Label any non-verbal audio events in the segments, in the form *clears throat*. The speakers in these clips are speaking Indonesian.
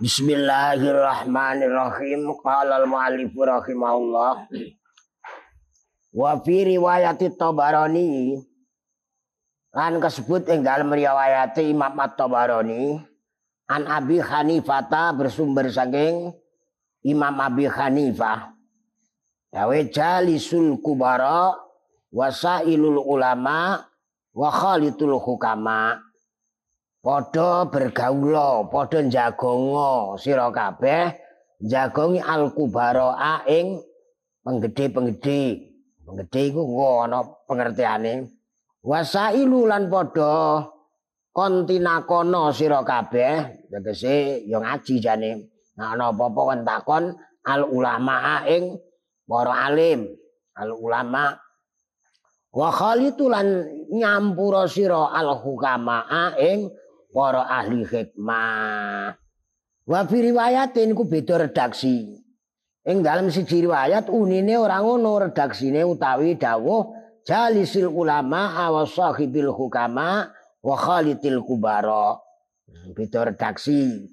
Bismillahirrahmanirrahim. Qala al-mu'allif rahimahullah. Wa fi riwayati Tabarani lan kesebut ing dalam riwayat Imam At-Tabarani an Abi Hanifah bersumber saking Imam Abi Hanifah. Dawe jalisul kubara wasailul ulama wa khalitul hukama. Padha bergaula, padha jagonga sira kabeh jagongi al kubara ing penggede-penggede. Penggede iku ana pengertiane. Wasailu lan padha kontinakono sira kabeh, tegese ya ngaji jane. Nah ana apa-apa kon takon al ulama ing para alim, al ulama wa khalitu lan nyampura sira al hukama para ahli hikmah. Wa fi riwayatin ku beda redaksi. Ing dalam siji riwayat unine ora ngono redaksine utawi dawuh jalisil ulama wa sahibil hukama wa khalitil kubara. Beda redaksi.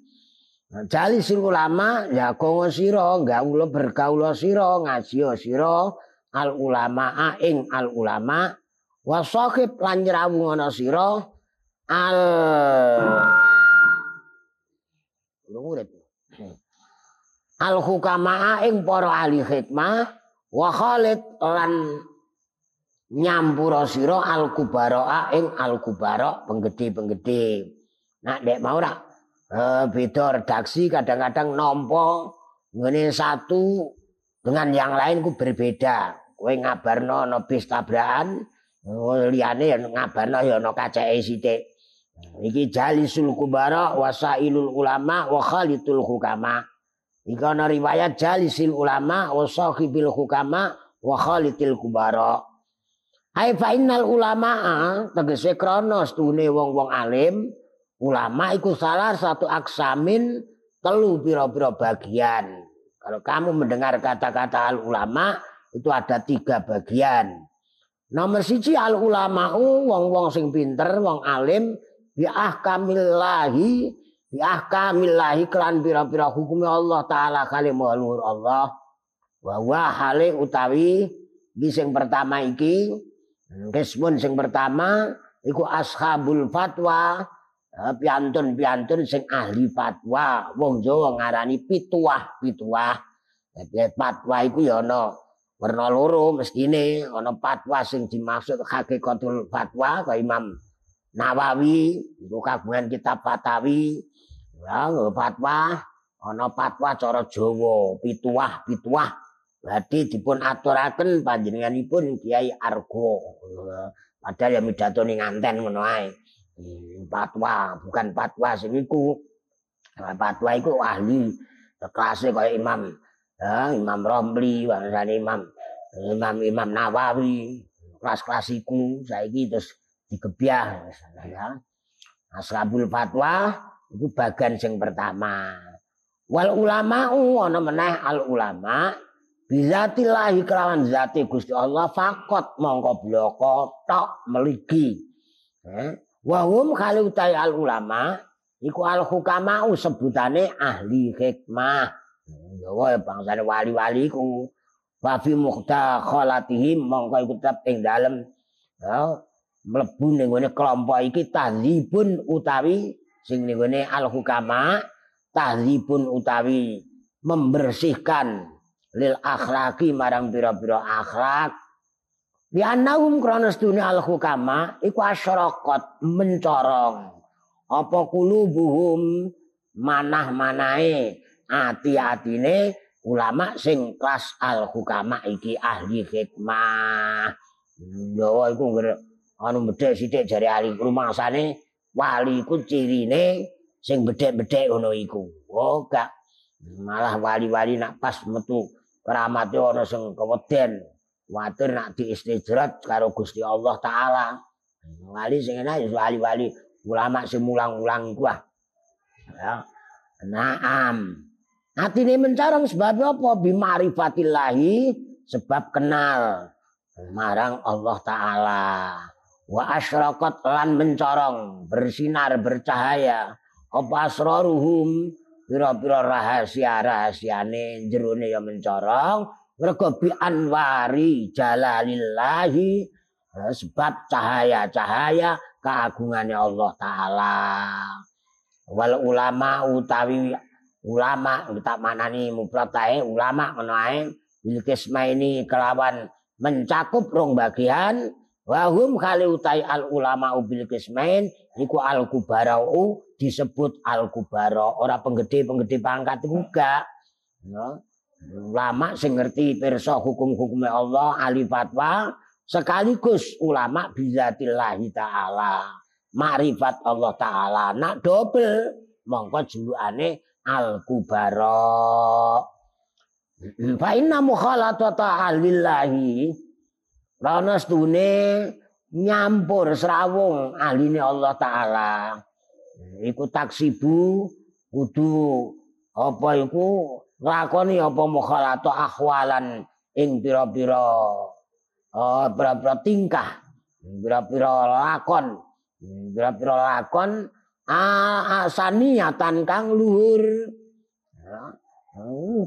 Jalisil ulama ya kongo sira gaula bergaula sira ngaji sira al ulama ing al ulama wa sahib lan nyrawungana sira al Urip. Al hukama ing para ahli hikmah wa khalid lan nyampura sira al kubara ing al kubara penggede-penggede. Nah, dek mau ora eh, beda redaksi kadang-kadang nampa ngene satu dengan yang lain ku berbeda. Kowe ngabarno ana bis tabrakan, liyane ya ngabarno ya ana kaceke sithik. Iki jalisul kubara wasailul ulama wa khalitul hukama. Iki ana riwayat jalisil ulama wa sahibil hukama wa khalitil kubara. Hai fa innal ulama tegese krana stune wong-wong alim, ulama iku salah satu aksamin telu pira-pira bagian. Kalau kamu mendengar kata-kata al ulama itu ada tiga bagian. Nomor siji al ulama wong-wong sing pinter, wong alim bi ahkamillahi bi ahkamillahi kelan pira-pira hukum Allah taala kali luhur Allah. Wa wa hale utawi iki sing pertama iki Kismun sing pertama iku ashabul fatwa piantun-piantun sing ahli fatwa. Wong Jawa ngarani pituah pituah. Fatwa iku ya ana werna loro mestine ana fatwa sing dimaksud hakikatul fatwa kaya Imam Nawawi iku kagungan kitab Fatawi. Ya fatwa ana fatwa cara Jawa pituah pituah. Berarti dipun aturaken panjenenganipun Kiai Argo. Padahal ya midato ning nganten ngono ae. Fatwa bukan fatwa sing iku. Fatwa iku ahli kelasé kaya Imam ya, Imam Romli wangsane Imam Imam Imam Nawawi kelas-kelas iku. Saiki terus digebyah ya. Ashabul fatwa itu bagian sing pertama. Wal ulama ana meneh al ulama bizatillahi kelawan zati Gusti Allah fakot mongko bloko tok meligi. Eh? Wa hum kali utai al ulama iku al hukama sebutane ahli hikmah. Jawa ya bangsane wali-wali ku wa fi muhtakhalatihim mongko iku tetep ing dalem ya, mlebu ning ngene kelompok iki tahzibun utawi sing ning ngene al hukama tahzibun utawi membersihkan lil akhlaki marang pira-pira akhlak. Di anahum krana sedune al hukama iku asyarakat mencorong. Apa kulubuhum manah-manahe ati-atine ulama sing kelas al hukama iki ahli hikmah. Jawa iku anu bedhek sithik jare ahli rumangsane wali iku cirine sing bedhek-bedhek ngono iku. Oh, gak. Malah wali-wali nak pas metu keramate ana sing keweden. Watir nak diistijrat karo Gusti Allah taala. Wali sing enak ya wali-wali ulama sing mulang-ulang iku ah. Ya. Naam. Atine mencarang sebab apa? Bima'rifatillahi sebab kenal marang Allah taala wa asyraqat lan mencorong bersinar bercahaya. Apa asraruhum? Pira-pira rahasia-rahasiane jerone ya mencorong. Mergo bi anwari jalalillahi sebab cahaya-cahaya keagungannya Allah taala. Wal ulama utawi ulama tak manani mupratae ulama ngono ae ini kelawan mencakup rong bagian Wahum kali utai al ulama ubil kismain iku al kubarau disebut al kubaro ora penggede penggede pangkat juga. No. Ulama sing ngerti pirsa hukum-hukumnya Allah ahli fatwa sekaligus ulama bizatillahi taala. Makrifat Allah taala nak dobel mongko julukane al kubaro. Fa inna mukhalatata ahlillahi Rana stune nyampur serawung ahline Allah taala. Iku taksibu kudu apa iku nglakoni apa mukhalatu ahwalan ing pira-pira oh pira-pira tingkah, pira-pira lakon, pira-pira lakon asaniatan kang luhur.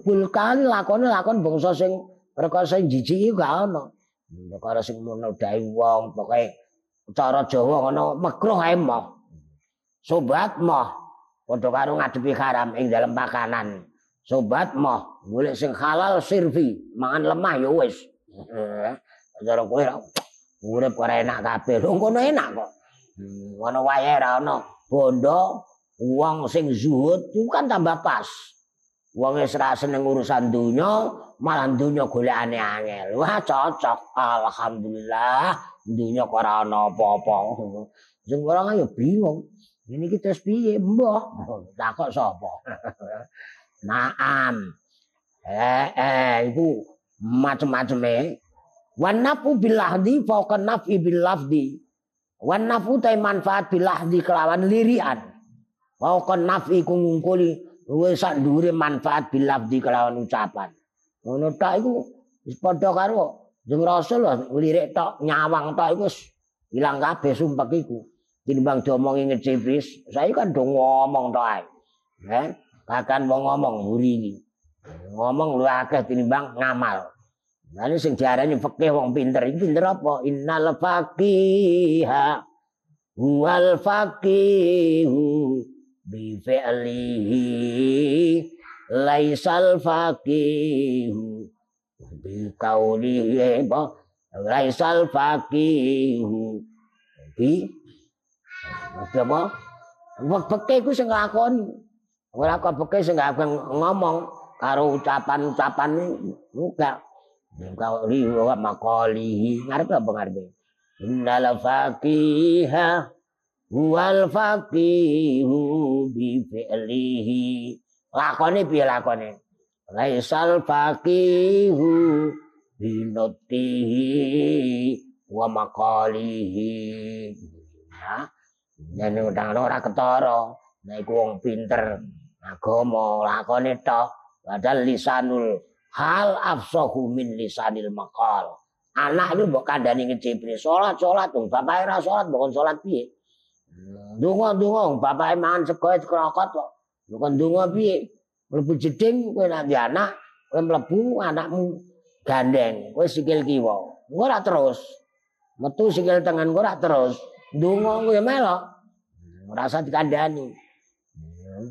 Bulkan lakone lakon bangsa sing perkara sing jijik gak ono. Perkara sing menodai wong, pokoke cara Jawa ngono makruh ae moh. Sobat moh padha karo ngadepi haram ing dalam pakanan. Sobat moh golek sing halal sirfi, mangan lemah ya wis. *laughs* Cara kowe urip ora enak kabeh. Lho ngono enak kok. Ngono wae ra ono bondo wong sing zuhud itu kan tambah pas. Wong wis ra seneng urusan donya, malah donya golekane angel. Wah, cocok. Alhamdulillah, donya kok ora ana apa-apa. Sing ora ya bingung. Ini kita piye, mbah? Takok sapa? *laughs* Naam. Eh, eh, itu macam-macam eh. Wan nafu bilahdi fauqa nafi bilafdi. Wan nafu manfaat bilahdi kelawan lirian. Fauqa nafi ku luwe sak dhuwure manfaat bilafdi kelawan ucapan. Ngono tok iku wis padha karo Jeng Rasul lirik tok nyawang tok iku ilang kabeh sumpah iku. Tinimbang diomongi ngecipris, saya kan do ngomong tok ae. Eh, bahkan mau ngomong mburi iki. Ngomong lu akeh tinimbang ngamal. Lalu sing diarani fikih wong pinter iki pinter apa? Innal faqiha wal faqihu faqihu. Bi qaulihi apa? Laisal faqihu. Bi? Apa? Peke ku sing nglakoni. Ora kok peke sing ngomong karo ucapan-ucapan enggak. Kauli wa maqalihi. Ngarep apa ngarepe? Innal faqiha wal faqihu bi fi'lihi. Lakone piye lakone laisal faqihu bi nutihi wa maqalihi. Ya yen undang ora ketara. Nek iku wong pinter agama lakone tok. Padahal lisanul hal afsahu min lisanil maqal. Anak itu mbok kandhani ngecipri salat salat bapak ora salat mbok salat piye Dungo-dungo bapake mangan sego krokot kok. Bukan dungo piye? Mlebu jeding kowe nak anak, kowe mlebu anakmu gandeng, kowe sikil kiwa. Ora terus. Metu sikil tangan ora terus. Dungo kowe melok. Ora usah dikandani.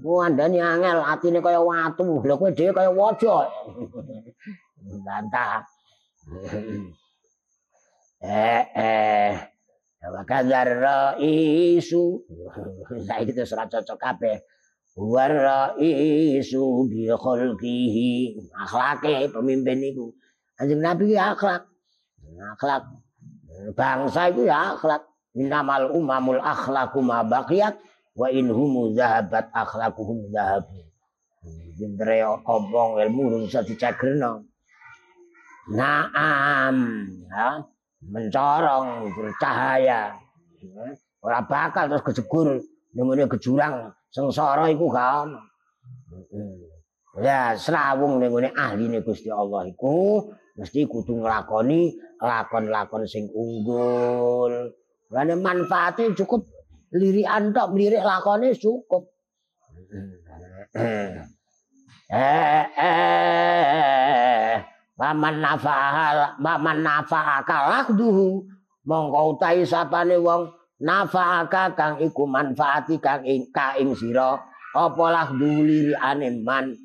Ku andani angel, atine kaya watu. Lha kowe dhewe kaya waja. *laughs* Bantah. *laughs* eh eh Wa kadzar raisu. Saiki terus ora cocok kabeh. Wa raisu bi khalqihi. Akhlake pemimpin iku. Kanjeng Nabi ya akhlak. Akhlak. Bangsa itu ya akhlak. Innamal umamul akhlaku ma baqiyat wa in hum zahabat akhlaquhum zahab. Pintere obong ilmu bisa dicagerno. Naam, ya. Mencorong bercahaya ora bakal terus kejegur nemune kejurang sengsara iku gak ono ya srawung ning ahline Gusti Allah iku mesti kudu nglakoni lakon-lakon sing unggul lane manfaate cukup lirikan tok lirik lakone cukup eh eh paman nafa'al paman nafa'aka lakduhu mongko utahi sapane wong nafa'aka kang iku manfaati kang ing ka ing sira. Apa lakduhu lirikane man?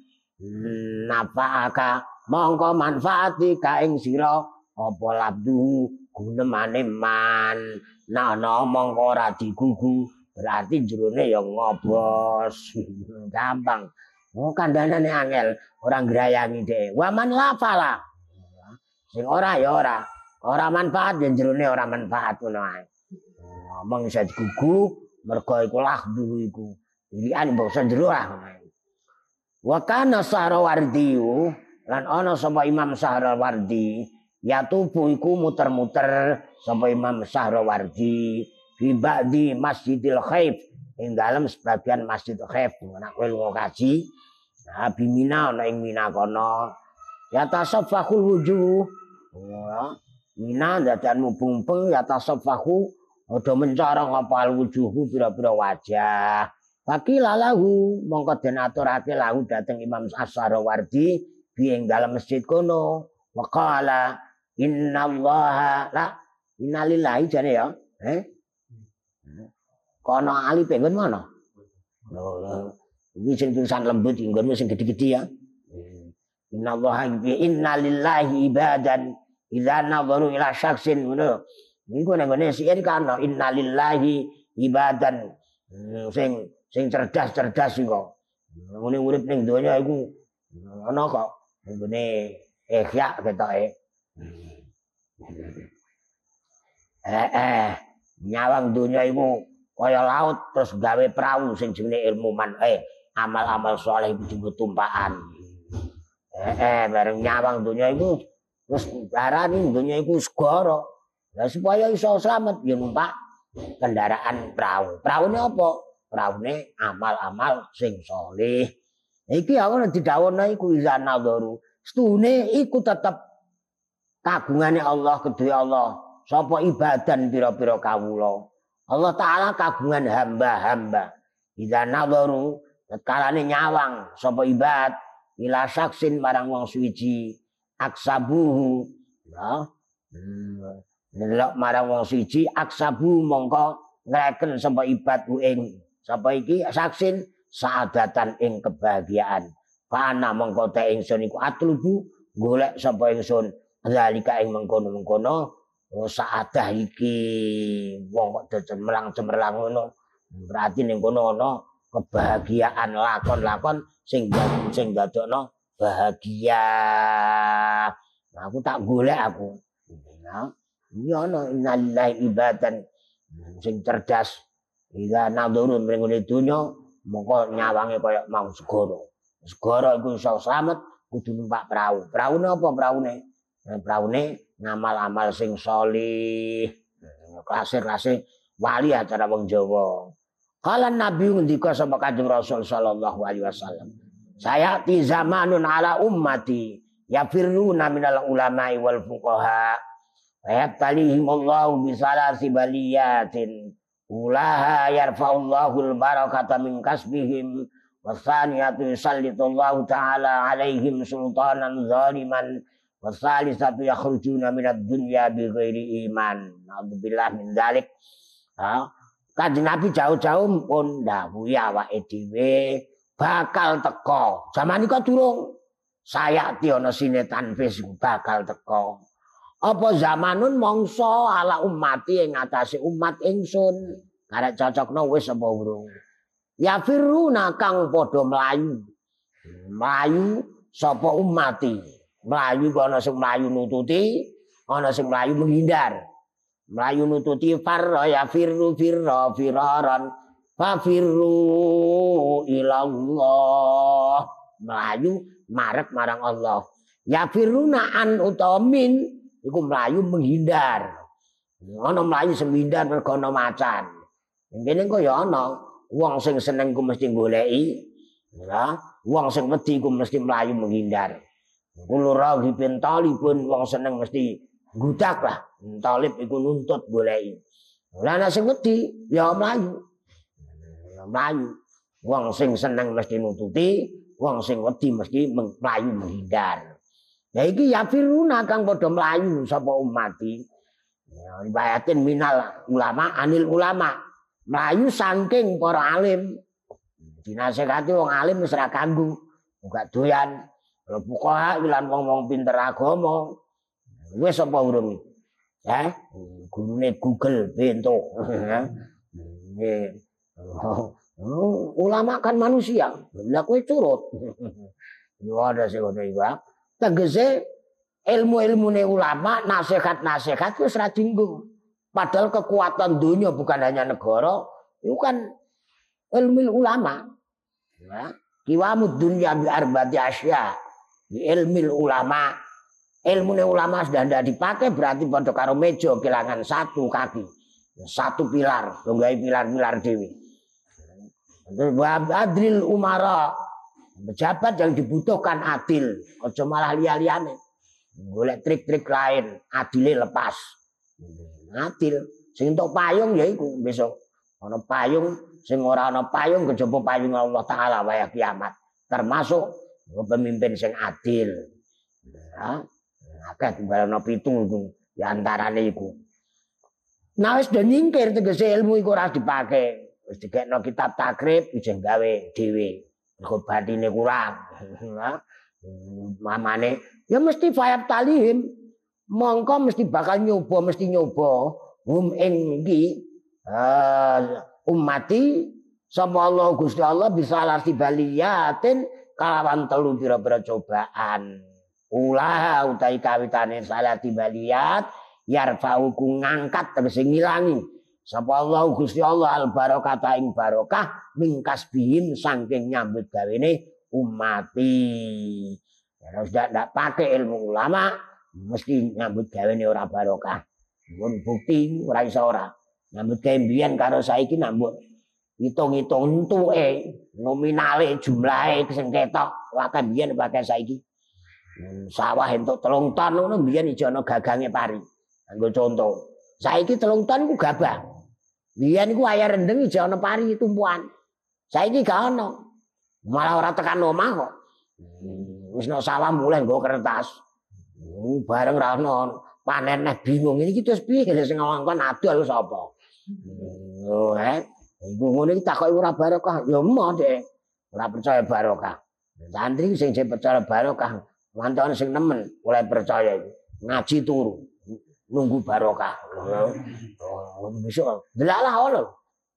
Nafa'aka mongko manfaati ka ing sira. Apa labdu gunemane man? Nah mongko ora digugu berarti jerone ya ngobos. *laughs* Gampang oh kandhanane angel. Orang gerayangi deh waman lafala. Sing ora ya ora. Ora manfaat ya jerone ora manfaat ngono ae. Ngomong iso digugu mergo iku lahdu iku. Ilian basa jero lah wa kana lan ana sapa Imam Sahrawardi ya tubuh iku muter-muter sapa Imam Sahrawardi fi ba'di Masjidil Khaif ing dalem sebagian Masjid Khaif. Nek kowe lunga kaji nah bimina ana ing Mina kono. Ya tasaffahul wujuh. Ya Mina dadan mubung-peng ya tasaffahu ada mencorong apa wujuhu pira-pira wajah. Bagi lalahu mongko den aturake lahu dateng Imam As-Sarawardi bi ing dalem masjid kono. Waqala innallaha la innalillahi jane ya. Eh? Kono ali pengen mana? Loh, ini sing tulisan lembut, inggonmu sing gede-gede ya. Inna Allah inna lillahi ibadan idza nadharu ila syaksin ngono. Niku nang ngene sih kana inna lillahi ibadan sing sing cerdas-cerdas iku. Ngene urip ning donya iku ana kok ngene ihya ketoke. Eh eh nyawang donya iku kaya laut terus gawe perahu sing jenenge ilmu man eh amal-amal soleh itu juga tumpahan eh, eh bareng nyawang dunia itu terus darani dunia itu segoro nah supaya iso selamat ya numpak kendaraan perahu. Perahu ini apa? Perahu ini amal-amal sing soleh. Iki aku nanti dawon iku izana doru stune iku tetep kagungannya Allah kedua Allah. Sapa ibadan pira-pira kawula? Allah Ta'ala kagungan hamba-hamba. Ida nadharu kalane nyawang sapa ibad ila saksin marang wong suci aksabuhu. Ya. Nelok marang wong suci aksabu mongko ngreken sapa ibad ing sapa iki? Saksin saadatan ing kebahagiaan. Kana mongko te ingsun iku atlubu golek sapa ingsun. Zalika ing mengkono-mengkono Oh saadah iki. Wong kok cemerlang cemerlang ngono. Berarti ning kono ana kebahagiaan lakon-lakon sing sing dadokno bahagia. Nah, aku tak golek aku. Nah, iki ana innalillahi ibadan sing cerdas. Ida nadurun mring dunya mongko nyawange kaya mau segoro. Segoro iku iso slamet kudu numpak perahu. Praune apa praune? Nah, praune ngamal-amal sing solih. Klasik-klasik wali acara wong Jawa. Kala Nabi ngendika sama Kanjeng Rasul sallallahu alaihi wasallam. Saya ti zamanun ala ummati yafirruna minal ulama'i wal fuqaha wa yabtalihim Allah bi salasi baliyatin ulaha yarfa'ullahu al barakata min kasbihim wasaniyatu yusallitullahu ta'ala alaihim sultanan zaliman Wasalisatu yakhrujuna minad dunya bi ghairi iman. Nauzubillah min dzalik. Ha? Kanjeng Nabi jauh-jauh pun dawuhi awake dhewe bakal teko. Zaman iku durung saya ana sinetan tanfis bakal teko. Apa zamanun mongso ala umati ing atase umat ingsun. Karek cocokno wis apa urung. Ya firuna kang padha mlayu. Mlayu sapa umati. Melayu ana sing melayu nututi, ana sing melayu menghindar. Melayu nututi farra ya firru firra firaran fafirru ilallah. Melayu marek marang Allah. Ya firuna an utawa min iku melayu menghindar. Ana melayu sing menghindar mergo macan. Ngene kok ya ana wong sing seneng ku mesti goleki. Ya, wong sing wedi ku mesti melayu menghindar. Kulo raghibin talibun wong seneng mesti gudak lah. Talib iku nuntut goleki. Lah nek sing wedi ya mlayu. Mlayu. Wong sing seneng mesti nututi, wong sing wedi mesti melayu menghindar. Ya iki ya firuna kang padha melayu sapa umati. Ya riwayatin minal ulama anil ulama. Melayu saking para alim. Dinasehati wong alim wis ora ganggu. Enggak doyan. Kalau buka lan wong-wong pinter agama. Wis apa urung Ya, gurune Google bento. Oh, ulama kan manusia. Lah kowe curut. Yo ada sing ngono iku. Tegese ilmu-ilmune ulama, nasihat-nasihat wis dinggung. Padahal kekuatan dunia bukan hanya negara, itu kan ilmu ulama. Ya. Kiwamud dunia bi arbati asya. Bi ilmu ulama. Ilmu ulama sudah tidak dipakai berarti pada karo meja kehilangan satu kaki. Satu pilar, tunggai pilar-pilar dewi. Adril umara. Pejabat yang dibutuhkan adil. Ojo malah lia-liane. Golek trik-trik lain. Adilnya lepas. Adil. Sing untuk payung ya iku besok. Ana payung sing ora ana payung kejaba payung Allah taala waya kiamat. Termasuk pemimpin sing adil. Ya. Akeh timbalana pitu iku di antarane iku. Nah wis do nyingkir tegese ilmu iku ora dipake. Wis dikekno kitab takrib ijeng gawe dhewe. Mergo batine kurang. Mamane ya mesti fayab talihim. Mongko mesti bakal nyoba, mesti nyoba hum ing iki uh, ummati sapa Allah Gusti Allah bisa larti baliyatin kalawan telu pira-pira cobaan. Ulah utai kawitane salati baliyat yarfa'u ku ngangkat tegese ngilangi Sapa Allah Gusti Allah al barokah ing barokah mingkas bihin saking nyambut gawene umati. Harus tidak tidak pakai ilmu ulama mesti nyambut gawene ora barokah. Pun bukti ora iso ora. Nyambut gawe mbiyen karo saiki nambut hitung-hitung entuke nominale jumlahe sing ketok wae biyen pakai saiki. Hmm, sawah entuk telung ton ngono biyen ijo ana gagange pari. Anggo contoh. Saiki telung ton ku gabah. Biyen iku ayah rendeng ana pari tumpuan. Saiki gak ono. Malah ora tekan omah kok. Hmm, wis no sawah mulai nggo kertas. Hmm, bareng ra ono panen neh bingung iki terus piye sing ngongkon adol sapa. Oh, eh. Iku ngene iki takoki ora barokah. Ya emoh dek. Ora percaya barokah. Santri sing percaya barokah, mantan sing nemen mulai percaya ngaji turu. nunggu barokah. Oh, besok delalah ono.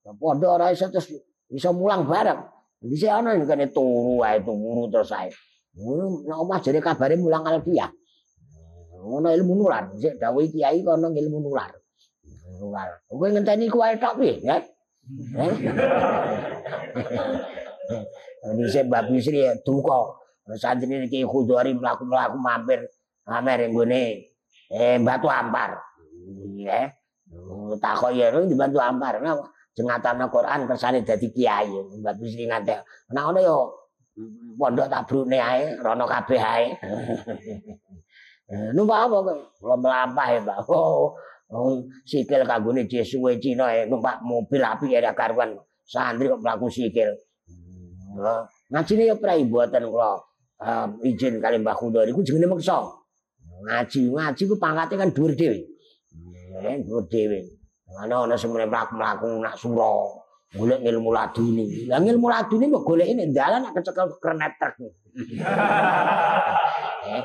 Padha ora iso terus iso mulang bareng. Bisa ono yang kene turu wae turu terus ae. Ngono nek omah jare kabare mulang alfiah. Ngono ilmu nular, sik dawuh kiai kono ilmu nular. Nular. Kowe ngenteni ku ae tok piye, ya? Ini saya babi sri duka. Santri kayak khudori melaku-melaku mampir. Mampir yang gue eh batu ampar. Ya takok ya dibantu ampar. Jengatane Quran kersane dadi kiai. Mbak wis ngate nek ngono yo pondok tabrune ae rono kabeh ae. *laughs* Numpak apa kowe? Kula mlampah ya Pak oh sikil kanggone jesuwe Cina numpak mobil api ya karuan. Santri kok mlaku sikil. Ngajine yo prai mboten kula izin kali Mbah Kundari iku jenenge meksa. Ngaji ngaji ku pangkate kan dhuwur dhewe. Eh dhuwur dhewe. Ana ana sing mlaku-mlaku nak sura golek ilmu laduni lah ilmu laduni kok golek ini dalan nak kecekel kernet truk. *laughs* Eh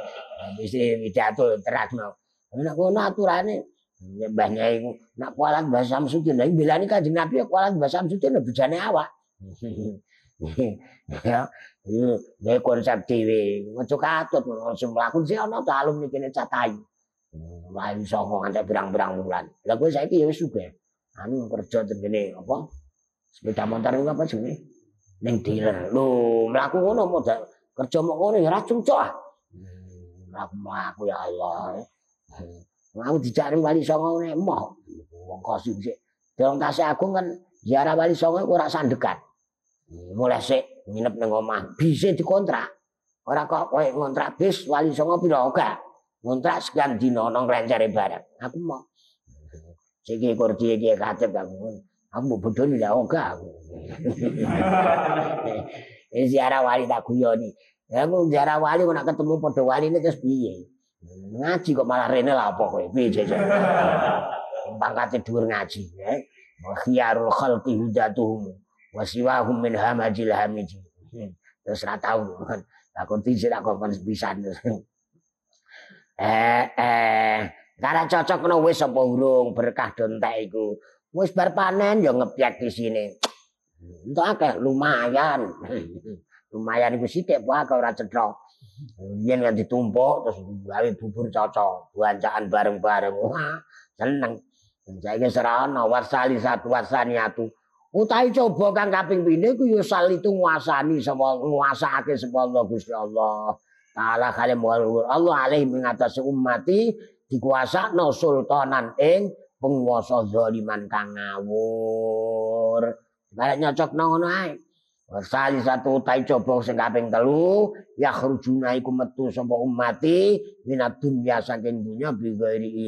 wis pidato terasno nek ngono aturane Mbah Nyai nak kualat Mbah Samsudin. Lha belani Kanjeng Nabi ya kualat Mbah Samsudin bejane awak *laughs* *laughs* ya Nek konsep dhewe, aja katut sing mlaku sih ana ta alumni kene catayu. Lain saka nganti birang-birang bulan. Lah kowe saiki ya sugih. Anu kerja tengene apa? Sepeda motor iku apa jenenge? Ning dealer. Lho, mlaku ngono modal kerja mok ngono ya ora cocok ah. Mlaku mlaku ya Allah. Mau dicari wali songo nek emoh. Wong kosi sik. Dong tasih agung kan ziarah wali songo ora sandekan. Mulai sik nginep ning omah bisa dikontrak ora kok kowe ngontrak bis wali songo pira ora ngontrak sekian dina nang rencare bareng aku mau siki kurdi aku Aku mau bodoh nih ogah aku. Ini wali tak guyoni. Ya aku ziarah wali nak ketemu podo wali ini terus? Ngaji kok malah rene lah apa kowe? Piye jajan? Pangkate dhuwur ngaji, ya. Khiyarul wa siwahum min hamajil hamiji. Terus ra tau. Aku tiji tak kon pisan. Eh eh karena cocok no wis apa urung berkah dontek iku. Wis bar panen ya di sini. Entuk akeh lumayan. lumayan iku sithik wae ora cetok. Yen yang ditumpuk terus gawe bubur cocok, buancaan bareng-bareng. Wah, seneng. Saiki serana wasali satu wasani Utahe coba kang kaping pindho ku ya sal itu nguasani sapa nguasake sapa Allah Gusti Allah. Taala kale Allah alaihi mengatasi ummati dikuasakno sultanan ing penguasa zaliman kang ngawur. Barek nyocok ngono ae. Satu tai coba sing kaping telu ya khurujuna iku metu sapa umati minat dunya saking dunya bi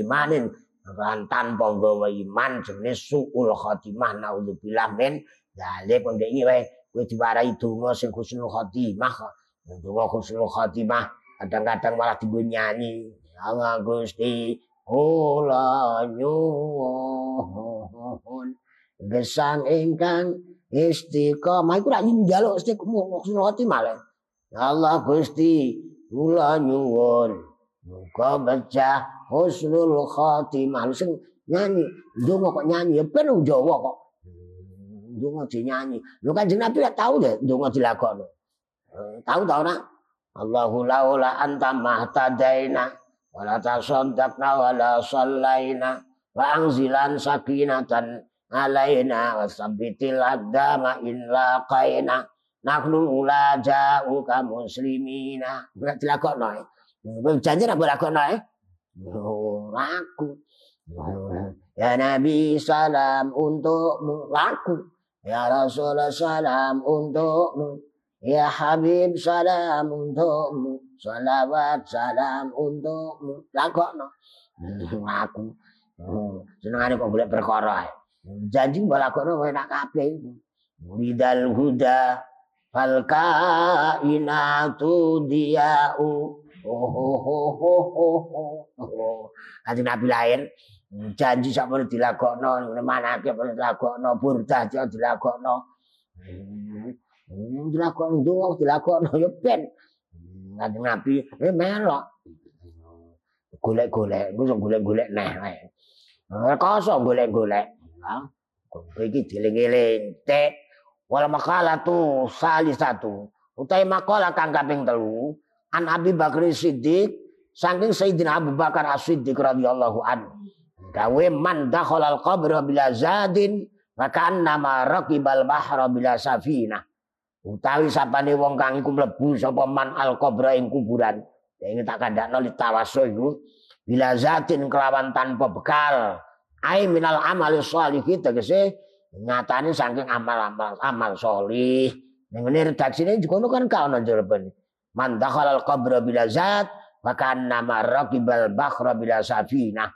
imanin lan tanpa nggawa iman jenis suul khotimah naudzubillah min dalek ndek iki wae kowe diwarai donga sing husnul khotimah donga husnul khotimah kadang-kadang malah digo nyanyi. Ya Gusti kula nyuwun. Gesang ingkang istiqomah. Iku rak njaluk istiqomah khotimah le. Allah Gusti kula nyuwun muga becah husnul khotimah sing nyanyi ndonga kok nyanyi? Ya ben Jawa kok. Ndonga dinyanyi. Lho kanjeng Nabi lak tau deh ndonga dilakoni tahu tau ora? Allahu laula anta mahtadaina wala tasaddaqna wala sallaina wa anzilan sakinatan alaina wa sabbitil adama in laqaina nahnu la ja'uka muslimina. Ora janji ora dilakoni eh. Laku. Ya Nabi salam untukmu laku. Ya Rasul salam untukmu. Ya Habib salam untukmu. Salawat salam untukmu. Lakokno. Laku. Senengane kok golek perkara janji mbok lakokno enak kabeh. Lidal huda fal kainatu diau Oh. Nanti Nabi lahir, janji sak boleh dilakokno, mana ke boleh dilakokno, burdah dia dilakokno. Hmm, dilakokno doang, dilakokno ya ben. Nanti Nabi, eh melok. Golek-golek, gue golek-golek neh. Kosong golek-golek. Iki diling-iling, tek. Wala makalah tu sali satu. Utai makalah kang kaping telu. An Abi Bakar Siddiq saking Sayyidina Abu Bakar As-Siddiq radhiyallahu anhu. Gawe man dakhala al-qabr bila zadin maka nama raqibal bahra bila safina utawi sapane wong kang iku mlebu sapa man al-qabr ing kuburan. Ya ini tak kandakno li tawasul iku. Bila zatin kelawan tanpa bekal. Ai minal amali sholih tegese nyatane saking amal-amal amal solih. Ning ngene redaksine juga kan kaono jerepane Man dakhala al-qabra bila zat maka nama raqibal bakhra bila safinah.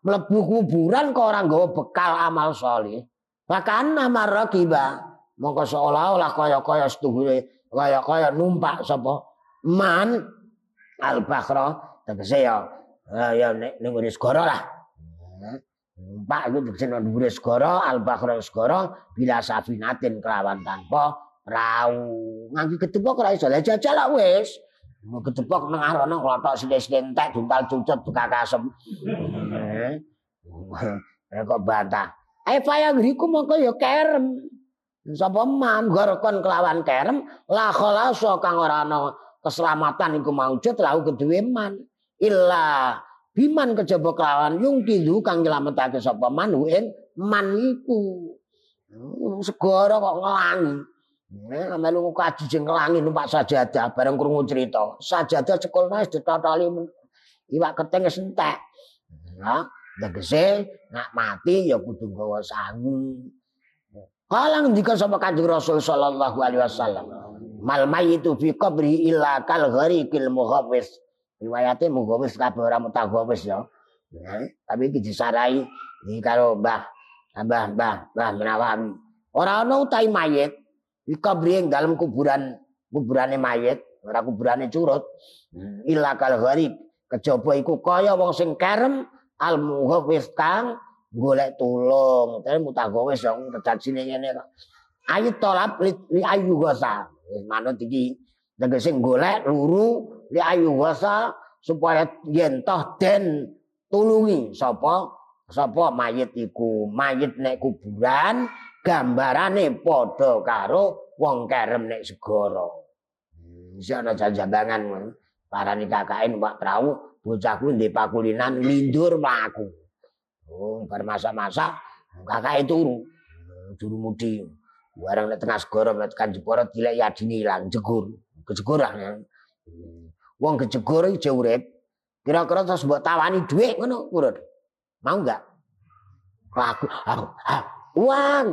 Melebu kuburan kok orang gawa bekal amal soleh. Maka nama raqiba mongko seolah-olah kaya-kaya setuhure kaya-kaya numpak sapa man al bakhra tegese ya ya ning ngene segara lah. Numpak iku tegese nang dhuwure segara al bakhra segara bila safinatin kelawan tanpa rau. Nganggo ketepok ora iso. Lah jajal lah wis. Mau ketepok nang arono klothok sithik-sithik entek duntal cucut kakasem eh. Kok bantah? Eh faya ngriku mongko ya kerem. Sapa man gorkon kelawan kerem la khalasa kang ora ana keselamatan iku maujud lahu kedue man illa biman kejaba kelawan yung kidu kang nyelametake sapa man man iku. Segara kok ngelangi Nek melu kaji sing kelangi numpak sajadah bareng krungu cerita. Sajadah cekulna wis ditotoli iwak keteng wis entek. Ya, tegese nak mati ya kudu gawa sangu. Kalang ndika sapa Kanjeng Rasul sallallahu alaihi wasallam. Mal mayyitu fi qabri illa kal ghariqil mughawis. Riwayate mughawis kabeh ora mutagawis ya. Ya, tapi iki disarai iki karo Mbah Mbah, mbah, mbah menawawi. Ora ana utahe mayit di kabri dalam kuburan kuburane mayit, ora kuburane curut. Illa kal gharib. Kejaba iku kaya wong sing kerem al mughawis kang golek tulung. Tapi mutagawis yang redacine ngene kok. Ayu tolap li, li ayu gosa. Manut iki tegese golek luru li ayu gosa supaya yen toh den tulungi sapa sapa mayit iku mayit nek kuburan gambarane padha karo wong kerem nek segara Wis ana jajambangan parani kakake numpak prau bocahku ndek pakulinan lindur mlaku. Oh, bar masak-masak kakake turu. Turu mudi. Barang nek tengah segara nek kan Jepara dilek yadine ilang jegur. Kejegur ah. Wong kejegur iki urip. Kira-kira terus mbok tawani dhuwit ngono. Mau enggak? Aku aku uang.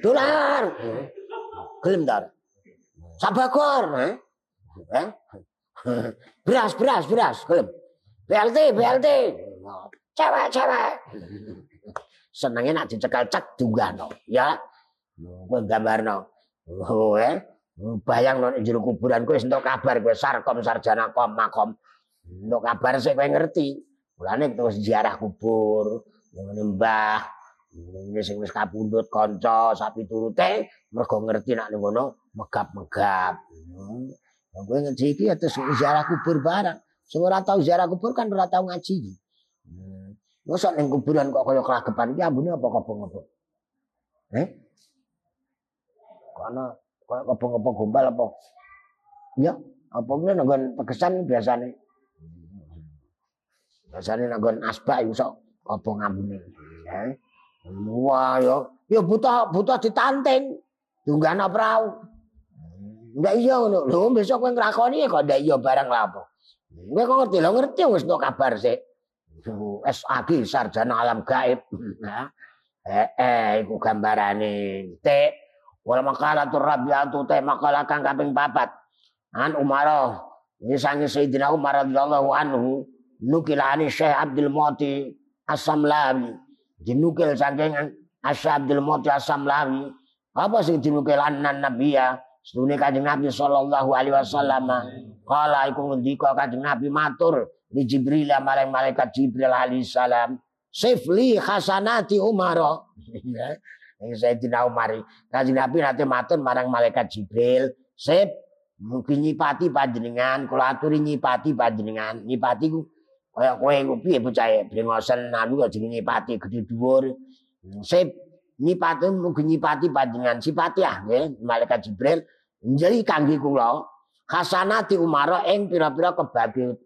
Dolar. Gelem dar. Sabakor, beras, beras, beras, gelem. BLT, BLT. Cewek, cewek. Senengnya nak dicekal cek no, ya. Kowe gambarno. Oh, eh. Bayang no jero kuburan kowe entuk kabar kowe sarkom sarjana kom makom. Entuk kabar sik kowe ngerti. Mulane terus ziarah kubur, mbah, Ini sing wis kapundhut kanca sapi turute mergo ngerti nak ngono megap-megap. Hmm. Kowe ngaji iki ya ziarah kubur barang. Sing ora tau ziarah kubur kan ora tau ngaji. Hmm. Mosok ning kuburan kok kaya kelagepan iki ambune apa kobong-kobong. Eh? Karena kaya kobong-kobong gombal apa? Ya, apa ngene nggon pegesan biasane. Biasane nggon asbak iso kobong ambune. Eh? Wah yo, yo buta buta ditanting. Tunggana perahu. Enggak iya ngono. Lho besok kowe nglakoni kok ndak iya barang lapo. Kowe kok ngerti lho ngerti wis entuk kabar sik. SAG sarjana alam gaib. eh eh iku gambarane. T wala makalah tur rabiatu te makalah kang kaping papat. An Umar ini sangi Sayyidina Umar radhiyallahu anhu nukilani Syekh Abdul Muti As-Samlami dinukil saking Asyabdul Mauti As-Samlawi apa sing dinukil annan nabiya sedune kanjeng Nabi sallallahu alaihi wasallam. Kala iku ngendika kanjeng Nabi matur di Jibril marang malaikat Jibril alaihi salam. Sifli hasanati Umar *laughs* ini Sayyidina Umar kanjeng Nabi nanti matur marang malaikat Jibril. Sip mungkin nyipati panjenengan. Kula aturi nyipati panjenengan. Nyipati ku kaya kowe iku piye bocah e brengosen anu kok jenenge nyipati gedhe dhuwur. Sip nyipati mugi nyipati panjenengan. Sipati ah nggih malaikat jibril. Jadi kangge kula hasanati umar ing pira-pira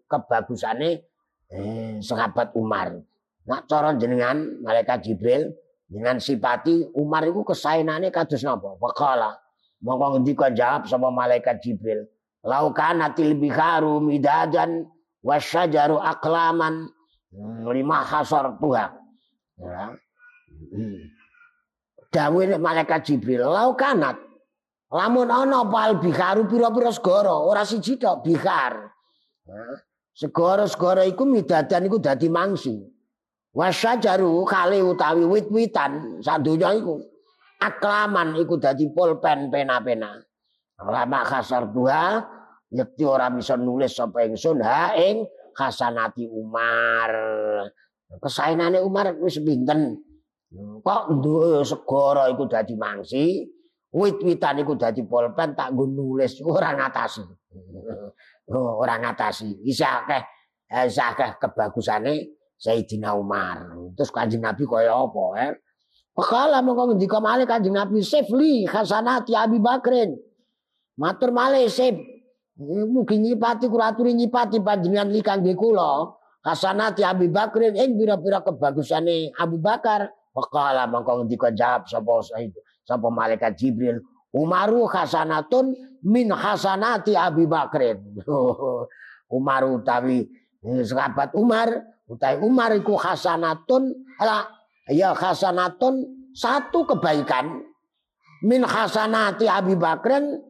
kebagusane eh, sahabat Umar. Nak cara jenengan malaikat jibril dengan sipati Umar iku kesaenane kados napa? Waqala mongko ngendika jawab sama malaikat jibril. Laukanatil biharu midadan wasyajaru aklaman lima hasar tuha. Ya. Dawe malaikat Jibril lau kanat. Lamun ana pal bikaru pira-pira segara, ora siji tok bikar. Ya. Segara-segara iku midadan iku dadi mangsi. Wasyajaru kali utawi wit-witan sadonya iku. Aklaman iku dadi pulpen pena-pena. Lama khasar tuha Yekti ora bisa nulis sapa ingsun ha ing hasanati Umar. Kesaenane Umar wis pinten? Kok duwe segara iku dadi mangsi, wit-witan iku dadi pulpen tak nggo nulis ora ngatasi. *laughs* Oh, ora ngatasi. Isa akeh isa akeh kebagusane Sayyidina Umar. Terus Kanjeng Nabi kaya apa, eh? Pakala mongko ngendika malih Kanjeng Nabi sifli hasanati Abi Bakrin. Matur malih Mugi nyipati kuraturi nyipati panjenengan li kangge kula. Hasanati Abi Bakrin ing pira-pira kebagusane Abu Bakar. Waqala mangko ngendika jawab sapa sapa malaikat Jibril. Umaru hasanatun min hasanati Abi Bakrin. *laughs* Umar utawi eh, sahabat Umar utawi Umar iku hasanatun ala ya hasanatun satu kebaikan min hasanati Abi Bakrin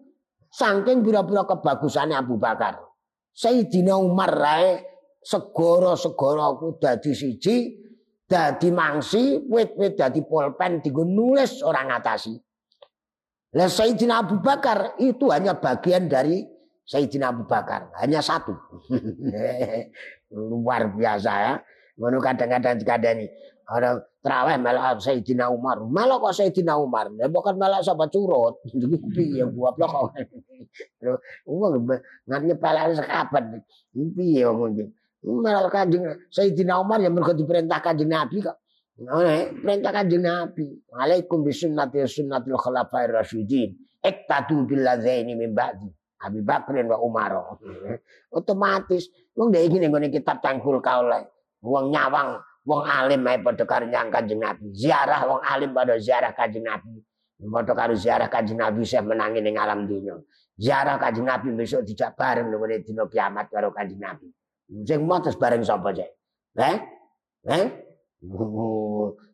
Saking pira-pira kebagusane Abu Bakar. Sayyidina Umar rae segara-segara ku dadi siji dadi mangsi, wit-wit dadi pulpen dienggo nulis orang ngatasi. Lah Sayyidina Abu Bakar itu hanya bagian dari Sayyidina Abu Bakar, hanya satu. *laughs* Luar biasa ya. Ngono kadang-kadang dikandani orang terawih melok Sayyidina Umar. Melok kok Sayyidina Umar. Ya bukan melok sapa curut. *laughs* Piye buat kok. *laughs* Wong ngan nyepelane sekaben. Piye wong iki. Melok Kanjeng Sayyidina Umar yang mergo diperintah Kanjeng Nabi kok. Oleh perintah kanjeng Nabi. Alaikum bisunnati sunnatil khulafair rasyidin. Iktadu billadzaini min ba'di. Abi Bakrin wa Umar. *laughs* Otomatis wong dhek iki ning kitab Tangkul Kaulai. Wong nyawang wong alim ae padha karo nyang Kanjeng Nabi. Ziarah wong alim padha ziarah Kanjeng Nabi. Padha karo ziarah Kanjeng Nabi saya menangi ning alam dunya. Ziarah Kanjeng Nabi besok dijak bareng ning dina kiamat karo Kanjeng Nabi. Sing motos bareng sapa cek? Eh? Eh?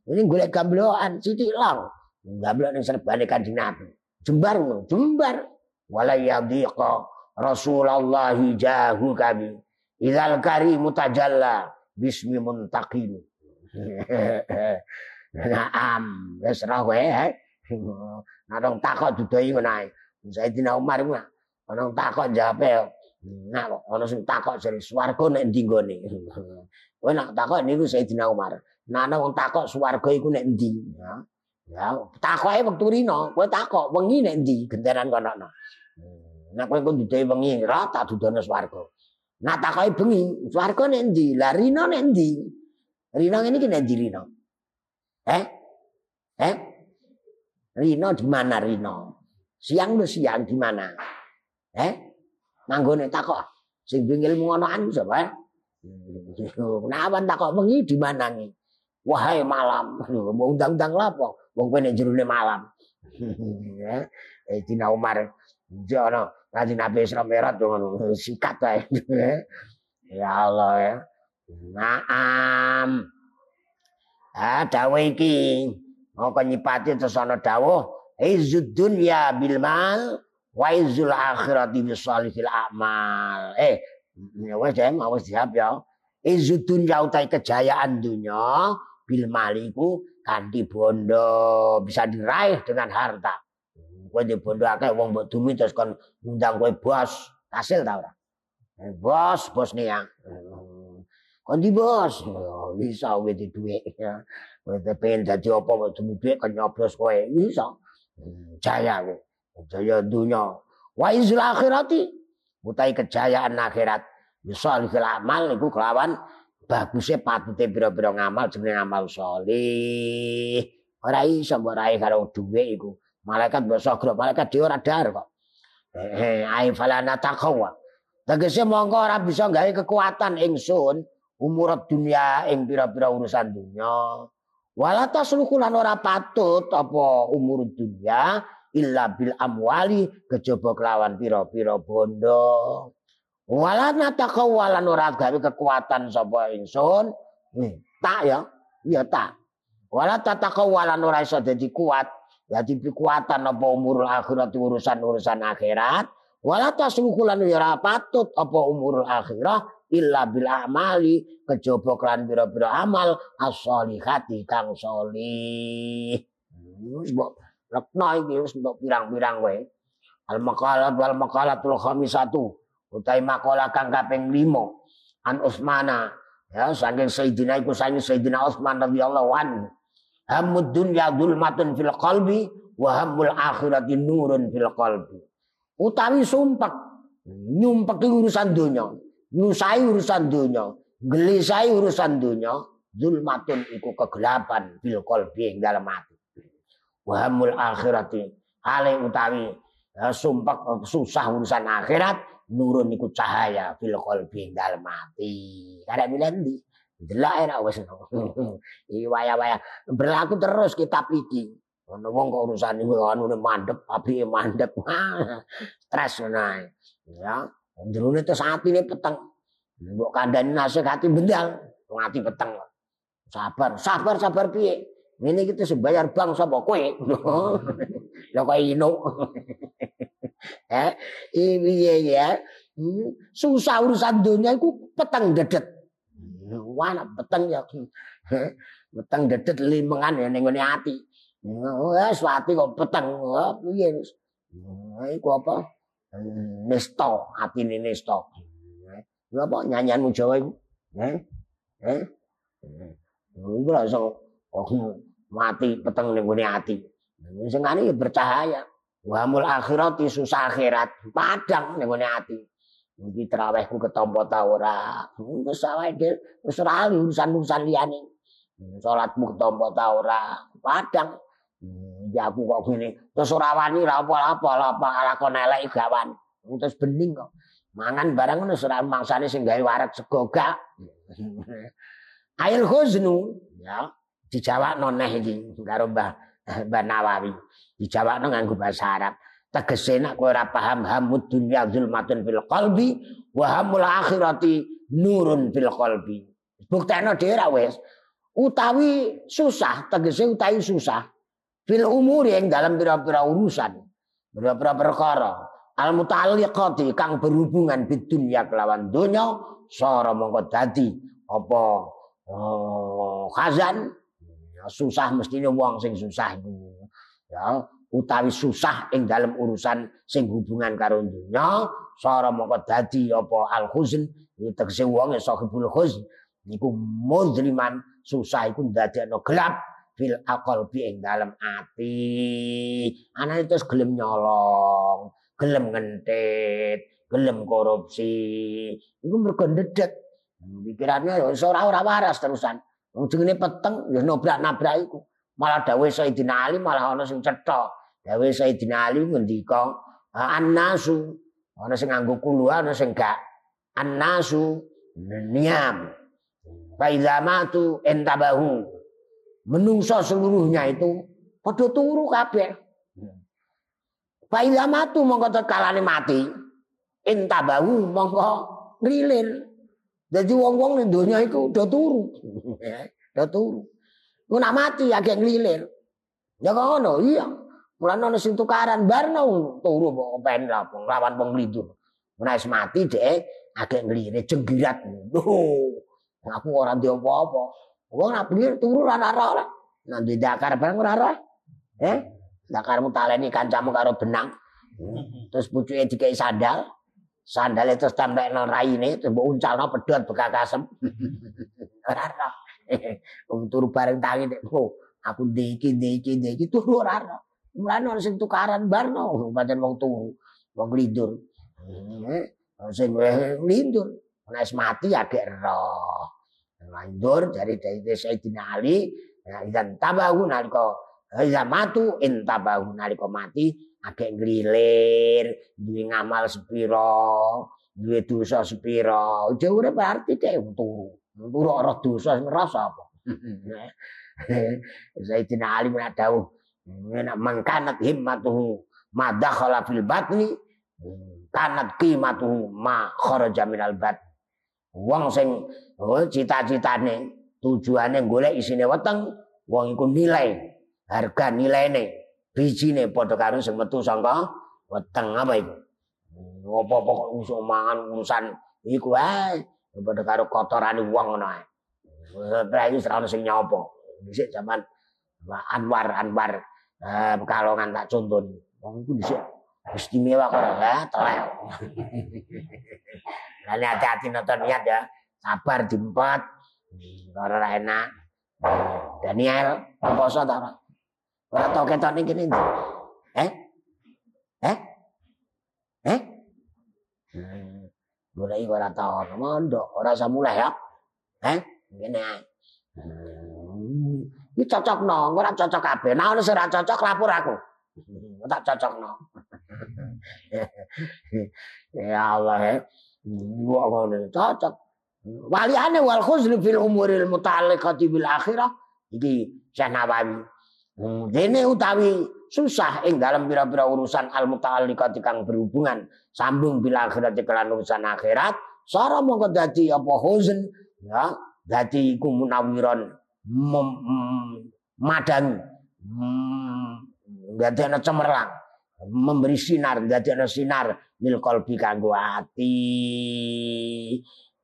Ini golek gambloan sithik lang. Gamblok ning serbane Kanjeng Nabi. Jembar ngono, jembar. Wala yadhiqa Rasulullah jahu kami. Idzal karim mutajalla bismi muntaqim. Naam, wis ra wae. Nah, dong takok dudoi ngono ae. Sayyidina Umar ku ana takok jawabe. Nah, ana sing takok jare swarga nek ndi nggone. Kowe nak takok niku Sayyidina Umar. Nana wong takok swarga iku nek endi? Ya. Ya, takoke wektu rino, kowe takok wengi nek endi genteran kono. Nek kowe kudu dhewe wengi ra tak dudono swarga. Nah takoke bengi, swarga nek endi? Lah rino nek endi? Rino ngene iki nek rino? Eh? Eh? Rino di mana Rino? Siang lu siang di mana? Eh? Nanggone takok. Sing ilmu ngonoan sapa? Kenapa *laughs* takok bengi di mana nih? Wahai malam, *laughs* mau undang-undang lapo, wong kowe nek malam. *laughs* eh Tina Umar jono ngaji Nabi Isra Mi'raj ngono sikat wae. *laughs* ya Allah ya. Naam. Ah dawuh iki mongko nyipati terus ana dawuh izzud dunya bil mal wa izzul akhirati bis salihil amal. Eh ya wis wis siap ya. Izzud dunya utai kejayaan dunya bil maliku kanthi bondo bisa diraih dengan harta. Kowe di bondo akeh wong mbok dumi terus kon ngundang kowe bos, hasil ta ora? Eh, bos, bos nih ya. Kon di bos, oh, bisa kowe di dhuwit. Kowe pengen dadi apa mbok dumi dhuwit kon nyoblos kowe, bisa. Jaya kowe. Jaya dunya. Wa izul akhirati utai kejayaan akhirat. Bisa amal iku kelawan bagusnya patute pira-pira ngamal jenenge amal saleh. Ora iso mbok raih karo dhuwit iku. Malaikat sogro, malaikat dhewe ora dar kok. Eh, ai falana taqwa. Tegese mongko ora bisa gawe kekuatan ingsun umur dunia ing pira-pira urusan dunya. Wala taslukulan ora patut apa umur dunia illa bil amwali kejaba kelawan pira-pira bondo. Wala natakawalan ora gawe kekuatan sapa ingsun. Nih, tak ya. Iya tak. Wala tatakawalan ora iso dadi kuat. Dadi kekuatan apa umur akhirat urusan-urusan akhirat. Wala tasmukulan ya ora patut apa umur akhirat illa bil amali kejaba kelan pira-pira amal as-solihati kang solih. Wis mbok lekno iki wis pirang-pirang wae. Al maqalat wal maqalatul khamisatu utai makola kang kaping 5 an Utsmana ya saking Sayyidina iku saking Sayyidina Utsman radhiyallahu anhu hamud dunya dzulmatun fil qalbi wa hamul akhirati nurun fil qalbi utawi sumpek nyumpek urusan dunya nyusai urusan dunya gelisai urusan dunya zulmatun iku kegelapan fil qalbi ing dalam hati wa hamul akhirati hale utawi ya, sumpek susah urusan akhirat nurun iku cahaya fil qalbi dalem ati. Karek milendi. Delok enak wis. Iki waya-waya berlaku terus kitab iki. Ono wong kok urusan iku anune mandep, apike mandep. *laughs* Stres ngono Ya, jerone terus atine peteng. Mbok kandhani nasihati bendal, wong ati peteng. Sabar, sabar, sabar piye? Ini kita sebayar bank sapa kowe? *laughs* Lah kok ino. *laughs* eh, iya ya. Susah urusan dunia itu petang dedet. Wah, peteng ya. Peteng dedet limengan ya ning ngene ati. Wes ati kok peteng. Piye wis. Iku apa? Nesto, atine nesto. Lha apa nyanyianmu Jawa iku? Eh? Eh? Iku lha iso mati peteng ning ngene ati. Sing ngene ya bercahaya. Wa mul akhirati susah akhirat. Padang ning ngene ati. Iki trawehku ketompo ta ora. Wis awake wis ora urusan-urusan liyane. Salatmu ketompo ta ora. Padang. Ya aku kok ngene. Terus ora wani ra apa-apa, apa lakon elek gawan. Terus bening kok. Mangan barang ngono ora mangsane sing gawe warak sego gak. *laughs* Ail khuznu ya dijawabno neh iki karo Mbah Mbah Nawawi. Dijawabno nganggo bahasa Arab. Tegese nek kowe ora paham hamud dunya zulmatun fil qalbi wa hamul akhirati nurun fil qalbi. Buktekno dhewe ra wis. Utawi susah tegese utawi susah fil umuri yang dalam pira-pira urusan pira-pira perkara al muta'alliqati kang berhubungan bid dunya kelawan donya sara mongko dadi apa oh, khazan. Susah mestine wong sing susah ya utawi susah ing dalam urusan sing hubungan karo dunya sara mongko dadi apa al huzn tegese wong sahibul huzn niku muzliman susah iku ndadekno gelap fil aqalbi ing dalam ati. Anane terus gelem nyolong gelem ngentit gelem korupsi iku mergo ndedet pikirannya ya ora ora waras terusan. Wong jenenge peteng ya nobrak-nabrak iku malah dawuh Sayyidina Ali malah ana sing cetha Dawe Sayyidina Ali ngendika annasu. Ana sing nganggo kulu ana sing gak. Annasu. Niam. Faiza matu entabahu menungso seluruhnya itu padha turu kabeh. Faiza matu mongko kalane mati. Entabahu mongko ngrilir. Jadi wong-wong ning donya iku udah turu. *laughs* udah turu. Ku mati agak ngelilir. Ya ngono, iya. Mulane ana sing tukaran barno turu kok pen lawan wong nglidur. Nek mati dhek agek nglire jenggirat. Loh, aku ora ndek apa-apa. Wong nak pinggir turu ora ora. Nek ndek dakar bareng ora ora. Eh? Dakarmu taleni kancamu karo benang. Terus pucuke dikai sandal. Sandal itu tambah nang raine terus mbok uncalno pedhot bekakasem. *laughs* Ora ora. Wong turu bareng tangi nek aku ndek iki ndek iki turu ora ora. Mulane ana sing tukaran barno, pancen wong turu, wong lindur. Eh, sing lindur, nek mati agek roh. Lindur dari dari Sayyidina Ali, dan tabahu nalika Iza matu intabahu nalika mati agek nglilir, duwe ngamal sepiro, duwe dosa sepiro. Aja urip berarti dhek turu. Turu ora dosa ngrasa apa. *laughs* *laughs* Sayyidina Ali menak Nak mangkanat himmatuhu ma dakhala fil batni kanat qimatuhu ma kharaja minal bat. Wong sing oh, cita-citane tujuane golek isine weteng, wong iku nilai harga nilaine bijine padha karo sing metu saka weteng apa iku. Apa-apa usah mangan urusan iku ae padha karo kotorane wong ngono ae. Ora ono sing nyopo. Dhisik zaman Anwar Anwar Eh, Pekalongan tak contoh. Wong iku dhisik istimewa kok ora telek. Lah hati-hati nonton niat ya. Sabar diempat. Ora ora enak. Daniel, poso ta ora? Ora tau ketok ning kene. Eh? Eh? Eh? Iki ora tau mondok, ora usah mulai ya. Eh? Ngene Iki cocokno, ora cocok kabeh. Nah ono sing cocok lapor aku. *laughs* Tak cocokno. *laughs* ya Allah ya. Gua ngono cocok. Waliane wal khuzn fil umuril muta'alliqati bil akhirah iki Syekh Nawawi. Dene utawi susah ing dalam pira-pira urusan al muta'alliqati kang berhubungan sambung bil akhirat kelan urusan akhirat, sara mongko dadi apa huzn ya, dadi iku munawiron madang dadi ana cemerlang memberi sinar dadi ana sinar lil qalbi kanggo ati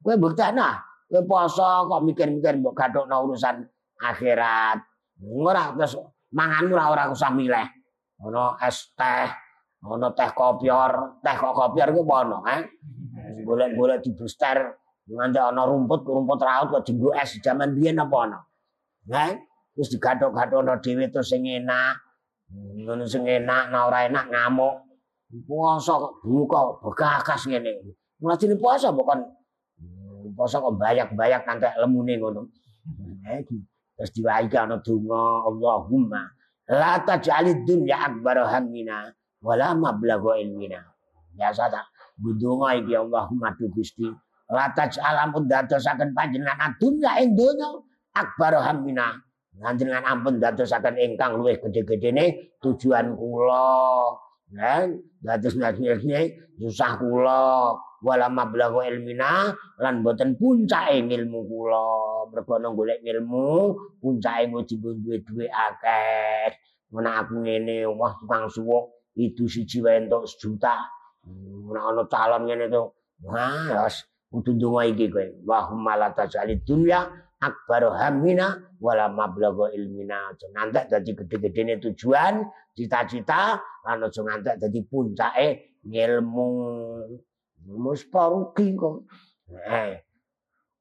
kowe buktekno Kowe poso kok mikir-mikir mbok gathokno urusan akhirat. Ora terus manganmu ora ora usah milih. Ono es teh, ono teh kopior, teh kok kopior ku ono, eh? Golek-golek di booster nganti ana rumput, rumput raut kok dienggo es jaman biyen apa ono. Eh? Terus digathok-gathokno dhewe terus sing enak. Ngono sing enak, nah ora enak ngamuk. Puasa kok buka begakas ngene. Mulane puasa bukan poso kok bayak-bayak kantek lemune ngono. Eh, terus diwai ana donga Allahumma la taj'alid dunya akbar hammina wala mablagha ilmina. Biasa tak budonga iki Allahumma tu Gusti la taj'al ampun dadosaken panjenengan dunya ing donya akbar hammina. Panjenengan ampun dadosaken ingkang luwih gedhe-gedhene tujuan kula. Kan dados nasi susah kula wala mablaghu ilmina lan boten puncake ilmu kula mergo golek ilmu puncake mau duwe-duwe akeh Mana aku ngene wah tukang suwuk itu siji wae entuk sejuta. Mana ana calon ngene to. Wah, kudu ndonga iki kowe. Wa humala tajali dunya akbar hamina wala mablagha ilmina. Aja ngantek dadi gede-gedene tujuan, cita-cita lan aja ngantek dadi puncake ilmu. Mus paruki kok. Eh.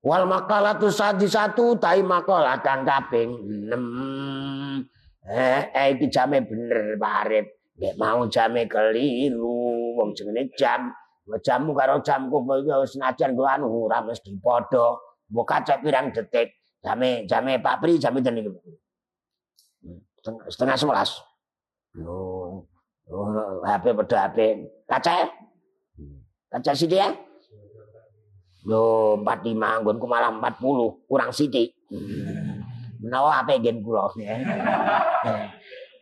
Wal makalatu satu tai makalah kang kaping 6. Eh, eh iki jame bener Pak Arif. Nek mau jame keliru, wong jenenge jam. Jammu karo jamku wis senajan ku anu ora mesti padha. Kacek pirang detik. Jame jame Pak Pri jame ten iki. Setengah sebelas. Oh, oh, HP pada HP. Kaca Kaca sithik ya? Yo 45 nggonku malah 40, kurang sithik. menawa ape gen kula ya.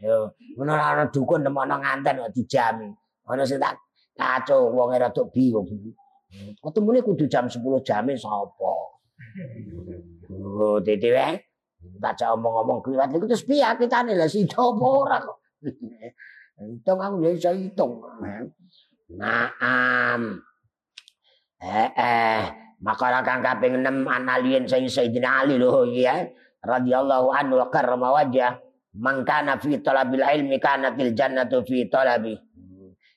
Yo, menawa ana dukun temono nganten kok dijami. Ana sing tak kaco wong rada bingung. Ketemune kudu jam 10 jame sapa? Oh, dede wae. Tak omong-omong kliwat iku terus piye kitane lah sida apa ora kok. *laughs* Hitung aku ya iso hitung. Naam. Eh eh, kang kaping 6 analien sing Sayyidina Ali lho ya. radhiyallahu anhu wa karrama wajah man kana fi talabil ilmi kana fil jannatu fi talabi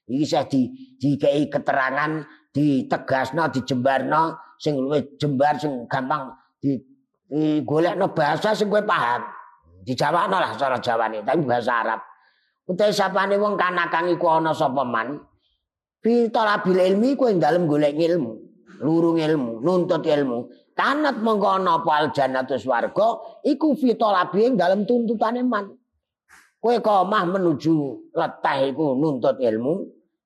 iki saya di dikai keterangan ditegasno dijembarno sing luwih jembar sing gampang di, di bahasa sing kowe paham dijawabno lah cara jawane tapi bahasa Arab utahe sapane wong kana kang iku ana sapa man fi talabil ilmi kowe dalem golek ilmu lurung ilmu nuntut ilmu Kanat mongko ana apa aljannatu swarga iku fitolabi dalam tuntutane man. Kowe kok omah menuju leteh iku nuntut ilmu,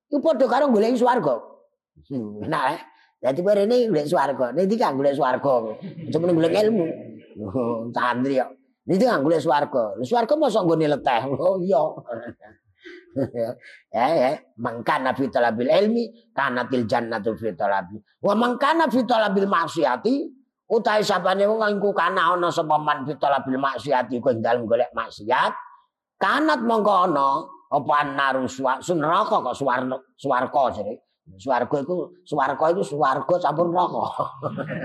iku padha karo golek swarga. Enak eh. Dadi barene golek swarga, niki kan golek swarga. Cuma golek ilmu. Oh, santri kok. Niki kan golek swarga. Swarga mosok nggone leteh. Oh iya. *laughs* ya ya mangkana fi talabil ilmi kanatil jannatu fi talabi wa mangkana fi talabil maksiati utahe sapane wong engko kana ana sapa man fi talabil maksiati kuwi dalem golek maksiat kanat mongko ana apa naruswa neraka kok suwarga swarga jare swarga iku swarga iku swarga campur neraka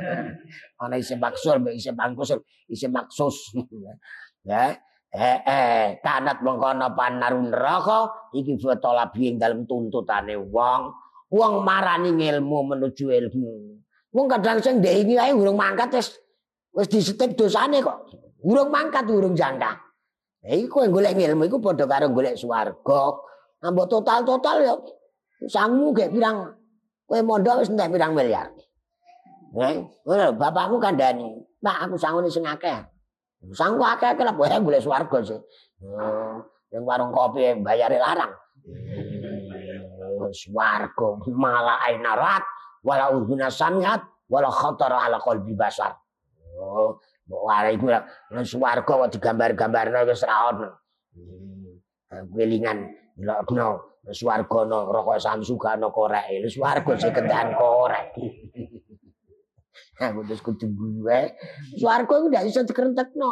*laughs* ana isi maksud isi bangkus isi maksus *laughs* ya Eh, eh, kanat mengkono panarun neraka iki foto labi ing dalam tuntutane wong. Wong marani ilmu menuju ilmu. Wong kadang sing ndek iki ae urung mangkat wis wis disetep dosane kok. Urung mangkat urung jangka. Eh iku golek ilmu iku padha karo golek swarga. Ambok total-total ya sangmu gek pirang kowe mondok wis entek pirang miliar. Eh, bapakku kandhani, "Pak, aku sangune sing akeh." Sangku akeh lah boleh boleh swarga sih. Yang warung kopi bayar larang. Swarga malah ainarat wala udhuna samiat wala khatara ala qalbi basar. Oh, wala iku lah swarga kok digambar-gambarno wis ra ono. Hmm, kelingan ndelokno swarga no rokok samsuga no korek. Swarga sing kendan korek. Aku terus kudu gue. Swarga iku ndak iso dikerentekno.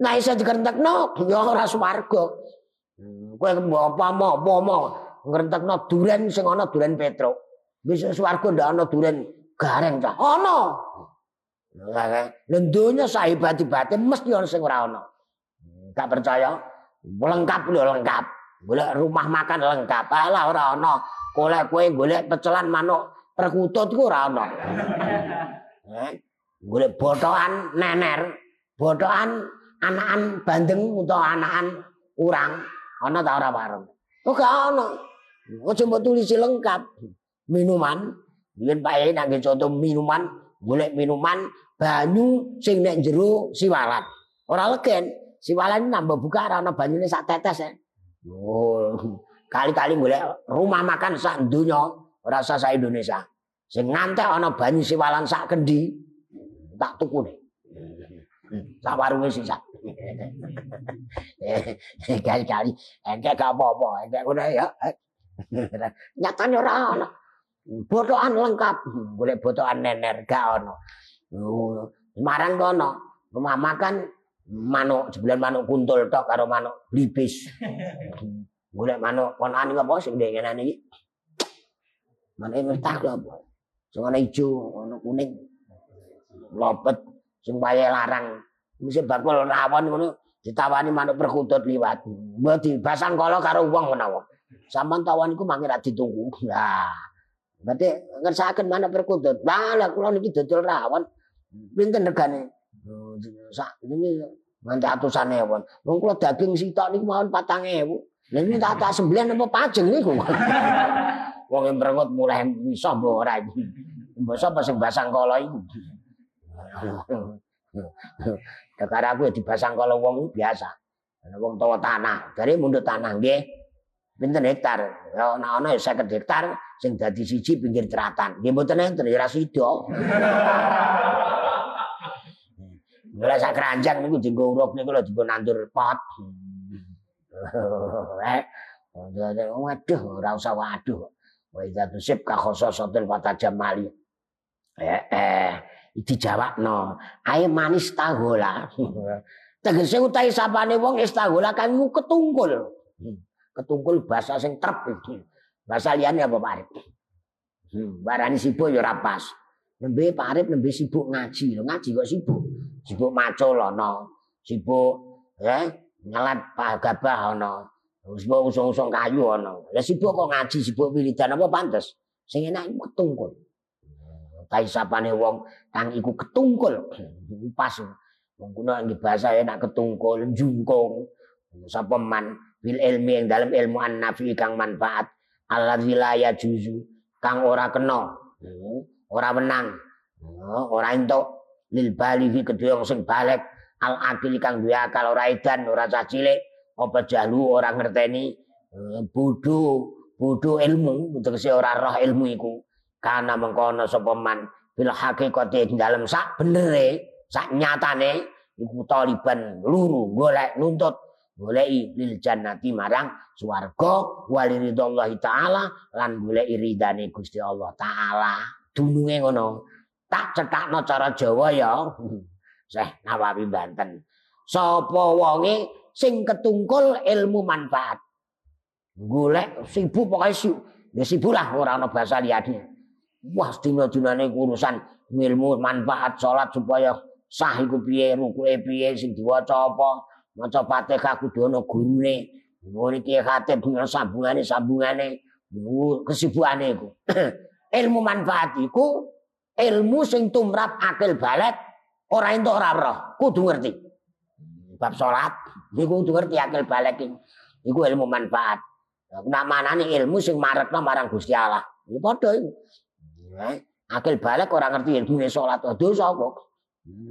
Nah iso dikerentekno ya ora swarga. Hmm, kowe apa mau apa ngrentekno duren sing ana duren Petro. Bisa swarga ndak ana duren gareng cah. Ana. Lendonya sahibat-ibate mesti ana sing ora ana. Gak percaya? Lengkap lho lengkap. Golek rumah makan lengkap. Alah ora ana. Golek kowe golek pecelan manuk perkutut iku ora ana. *laughs* Eh, golek botokan nener, botokan anakan bandeng utawa anakan urang ana ta ora bareng. Oh gak ana. Ojo mbok tulisi lengkap. Minuman, yen Pak Yai contoh minuman, golek minuman banyu sing nek jero siwalan. Ora legen. Siwalan nambah buka ora ana banyune sak tetes ya. Oh, kali-kali golek rumah makan sak donya, ora sak Indonesia. Sing ngantek ana banyu siwalan sak kendi, tak tuku nih. Sak warunge sisa. *laughs* Kali-kali engke gak apa-apa, engke ngono ya. *laughs* Nyatane ora ana. Botokan lengkap, boleh botokan nener gak ana. Marang kono, rumah makan manuk sebulan manuk kuntul tok karo manuk blibis. *laughs* Golek manuk konane apa sing ndek ngene iki? Manuk mertah lho apa? Sing ana ijo, ana kuning. Lopet sing wayahe larang. Mesti bakul rawon ngono ditawani manuk perkutut liwat. Mbok dibasang kala karo wong menawa. Sampun tawon iku mangke ra ditunggu. Lah. Berarti ngersakaken manuk perkutut. Lah kula niki dodol rawon. Pinten regane? Sak ini nganti atusan ewon. Wong kula daging sitok niku mawon 4000. Lah ini tak tak sembilan apa pajeng niku. *laughs* Wong yang berengut mulai bisa mbok ora iki. Mbok sapa sing basang kala iku. *laughs* Dekar aku ya dibasang kala wong biasa. Ana wong tawa tanah, dari mundut tanah nggih. Pinten hektar? Ya ana ana ya 50 hektar sing dadi siji pinggir ceratan. Nggih mboten enten ya sida. *laughs* Ora sak keranjang niku dienggo urup niku lho dienggo nandur pot. Eh. Waduh, ora usah waduh. Wa idza tusib ka khososatul fatajamali. Eh, eh, dijawabno. Ae manis tagola. *laughs* Tegese utahe sapane wong istagola kan ketungkul. Ketungkul bahasa sing trep iki. Bahasa liyane apa Pak Arif? Hmm, barani sibuk ya ora pas. Nembe Pak Arif nembe sibuk ngaji lho, ngaji kok sibuk. Sibuk macul ana, sibuk ya nyelat Pak Gabah ana. Sibuk usung-usung kayu ana. Lah sibuk kok ngaji, sibuk wiridan apa pantes? Sing enak iku ketungkul. Tai sapane wong kang iku ketungkul. *clears throat* Pas. Wong kuno nggih bahasa enak ketungkul, jungkung. Sapa man bil ilmi yang dalam ilmu an-nafi kang manfaat. Allah wilayah juzu kang ora kena. Ora menang. ora entuk. Lil balighi kedhe wong sing balik. Al akil kang duwe akal ora edan ora cah cilik. Apa jalu ora ngerteni? Bodho bodho ilmu. Tegese ora roh ilmu iku. Kana mengkono sapa man? Bil hakikate dalem sak benere sak nyatane iku taliban luru golek nuntut. Goleki lil jannati marang swarga waliridallahi taala lan goleki ridane Gusti Allah taala dununge ngono. Tak cetakno cara Jawa ya. *laughs* Syekh Nawawi Banten. Sapa wonge sing ketungkul ilmu manfaat. Golek sibuk pokoke sibuk. Ya sibuk ora ana bahasa liyane. Wah, dina-dinane urusan ilmu manfaat salat supaya sah iku piye, rukuke piye, sing diwaca apa, maca Fatihah kudu ana gurune. Ngono iki khatib sambungane sambungane. Kesibukane iku. *clears throat* ilmu manfaat iku ilmu sing tumrap akil balik ora entuk ora roh. Kudu ngerti. Bab salat niku kudu ngerti akil balik iku ilmu manfaat. Nak manane ilmu sing marekno marang Gusti Allah. Iki padha iku. Akil balik ora ngerti ilmu salat. Dosa kok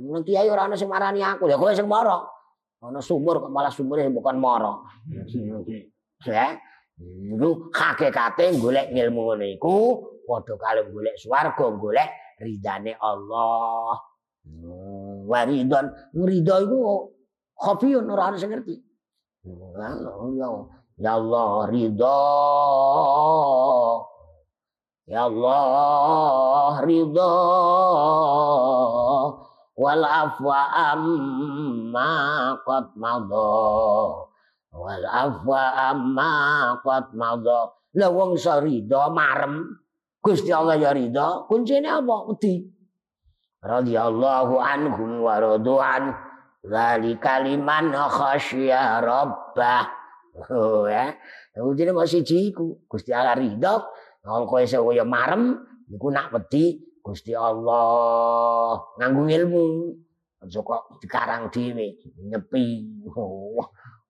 nang kiai ora ana sing marani aku ya kowe sing mara ana sumur kok malah sumure bukan mara ya Iku hakikate golek ilmu ngono iku padha karo golek swarga golek ridane Allah. Hmm, waridon ridho iku khafiyun ora sing ngerti. Ya Allah ridho. Ya Allah ridho. Wal afwa amma qad madha. Wal afwa amma qad madha. Lah wong iso ridho marem. Gusti Allah ya ridha, kuncine apa? Wedi. radhiyallahu anhum wa radu'an dzalika liman khasyya rabbah. Oh ya. Ujine mok siji iku. Gusti Allah ridho kalau kowe kaya marem iku nak wedi. Gusti Allah nganggo ilmu. Aja kok dikarang dhewe nyepi. Oh,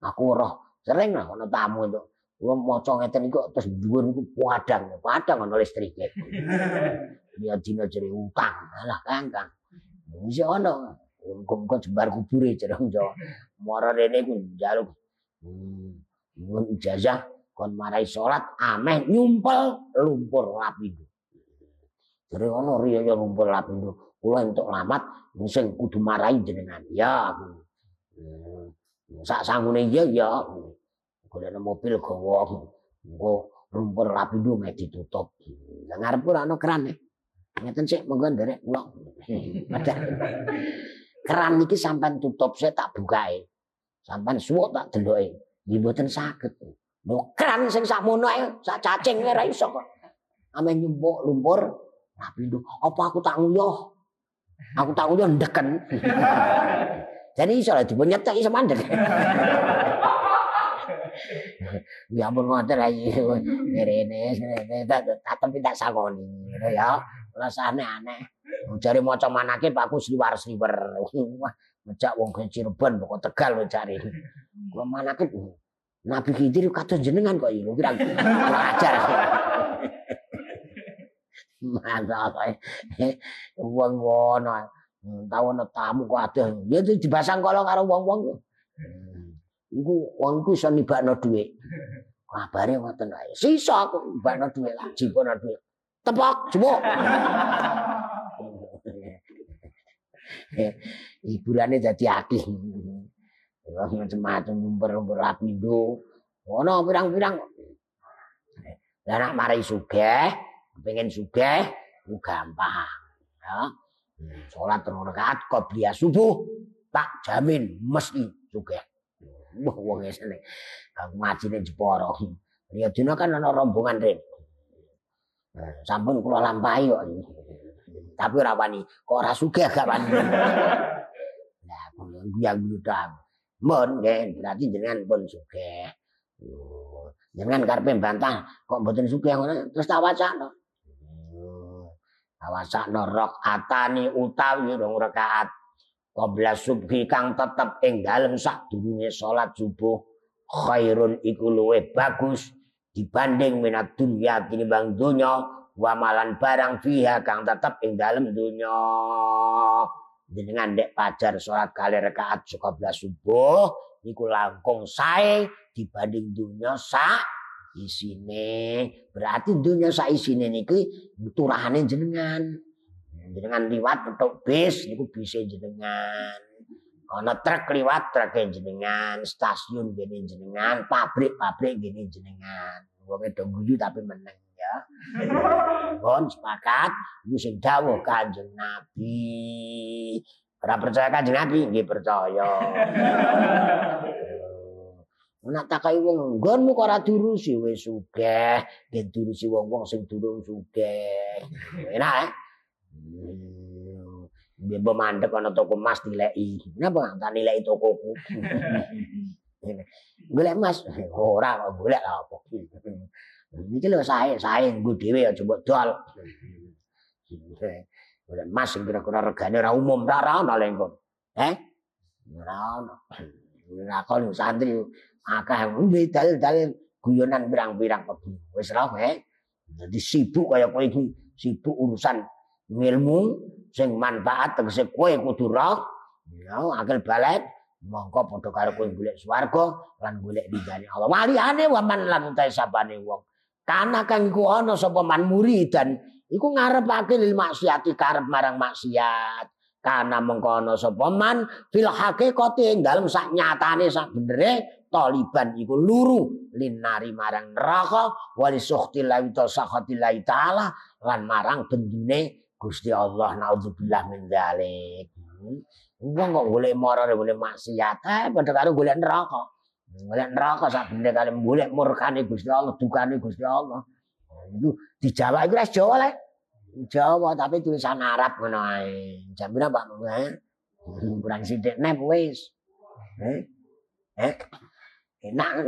aku roh. Sering lah ana tamu itu. Kula maca ngeten iku terus dhuwur niku padang, padang ana listrike. dia dina jere utang. Alah kangkang wis ana kok jembar kubure jereng jo mara rene ku njaluk. Hmm. Ijazah kon marai salat ameh nyumpel lumpur lapindo jere ana riya lumpur lapindo kula entuk lamat sing kudu marai jenengan. Ya aku. Hmm. Sak sangune ya ya golek mobil gawa engko lumpur lapindo mek ditutup ngarep ora ana keran Ngeten sik monggo nderek kula. Keran iki sampean tutup saya tak bukae. Sampean suwuk tak deloke. Nggih mboten saged. Lho keran sing sakmono ae sak cacing ora iso kok. Ame nyumpuk lumpur rapindo. Apa aku tak nguyuh? Aku tak nguyuh ndeken. Jadi iso lah dipunyetek iso mandek. ya ampun ngoten ae. Rene tak tapi tak sakoni ya. rasane aneh. Jare maca manake Pak Ku sliwar-sliwer. Ngejak wong Cirebon kok Tegal cari. Kula manake Nabi Khidir kados jenengan kok iki kira ajar. Mantap kae. Wong ngono. Tau ana tamu kok adoh. Ya dibasang kala karo wong-wong. Iku wong iku iso nibakno dhuwit. Kabare ngoten ae. Sisa aku nibakno dhuwit lah, jipono dhuwit. tepok jebuk *laughs* hiburannya jadi akeh macam-macam lumber-lumber lapindo ono pirang-pirang lah nak mari sugih pengen sugih gampang ya salat rong rakaat qobliyah subuh tak jamin mesti sugih wah wong esene ngajine jeporo ya dina kan ana rombongan rene sampun kula lampahi kok. Tapi ora wani, kok ora sugih gak wani. Lah kula guyang gludang. Mun nggih, berarti jenengan pun sugih. Jenengan karepe bantah kok mboten sugih ngono terus tak wacana. Awasakno atani utawi rong rakaat. Qabla subhi kang tetep ing dalem sadurunge salat subuh khairun iku luwih bagus dibanding minat dunya tinimbang dunya wa malan barang fiha kang tetep ing dalem dunya jenengan dek pajar salat kali rakaat belas subuh niku langkung sae dibanding dunya sa isine berarti dunya sa isine niki turahane jenengan jenengan liwat untuk bis niku bisa jenengan ana truk liwat truk jenengan stasiun gini jenengan pabrik pabrik gini jenengan wong do guyu tapi meneng ya. Bon sepakat iku sing dawuh Kanjeng Nabi. Ora percaya Kanjeng Nabi nggih percaya. Nek takai wong nggonmu kok ora durusi wis sugih, nggih durusi wong-wong sing durung sugih. Enak eh? Biar mandek ana toko emas dileki. Napa tak nilai tokoku? *laughs* golek emas ora kok golek apa iki lho sae sae nggo dhewe aja mbok dol golek emas sing kira-kira regane ora umum ora ono lengko eh ora ono ora kon santri akeh ngombe dalil-dalil guyonan pirang-pirang kok wis ra dadi sibuk kaya kowe iki sibuk urusan ilmu sing manfaat tegese kowe kudu roh ya akal balik mongko padha karo kowe golek swarga lan golek ridane Allah. Waliyane waman lan utahe sabane wong. Kana kang iku ana sapa man muridan iku ngarepake lil maksiati karep marang maksiat. Kana mengko ana sapa man fil haqiqati ing dalem sak nyatane sak benere taliban iku luru linari marang neraka wali sukhti la taala lan marang bendune Gusti Allah naudzubillah min dzalik. Wong kok golek mara golek maksiat, eh padha karo golek neraka. Golek neraka sak bende kali golek murkane Gusti Allah, dukane Gusti Allah. Itu di Jawa iku wis Jawa lek. Jawa tapi tulisan Arab ngono ae. Jam pira Pak? Eh? Kurang sithik nep wis. Eh? Eh? Enak.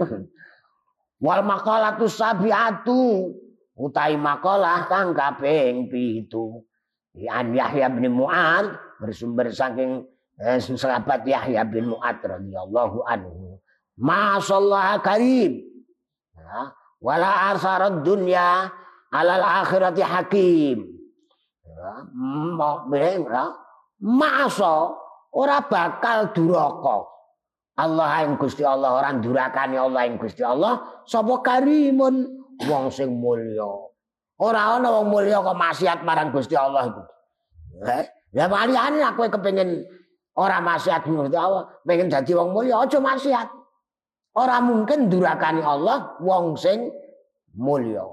Wal maqalatu sabiatu utai makalah kang kaping 7. An Yahya bin Mu'ad bersumber saking eh, sahabat Yahya bin Mu'ad radhiyallahu anhu. Masallah karim. Ya. Wala arsarad dunya alal akhirati hakim. ya. Masa ora bakal duraka. Allah yang Gusti Allah orang durakani Allah yang Gusti Allah sapa karimun wong sing mulya. Ora ana wong mulya kok maksiat marang Gusti Allah iku. Eh, ya malihane aku kepengin ora maksiat Gusti Allah, pengen dadi wong mulya aja maksiat. Ora mungkin durakani Allah wong sing mulya.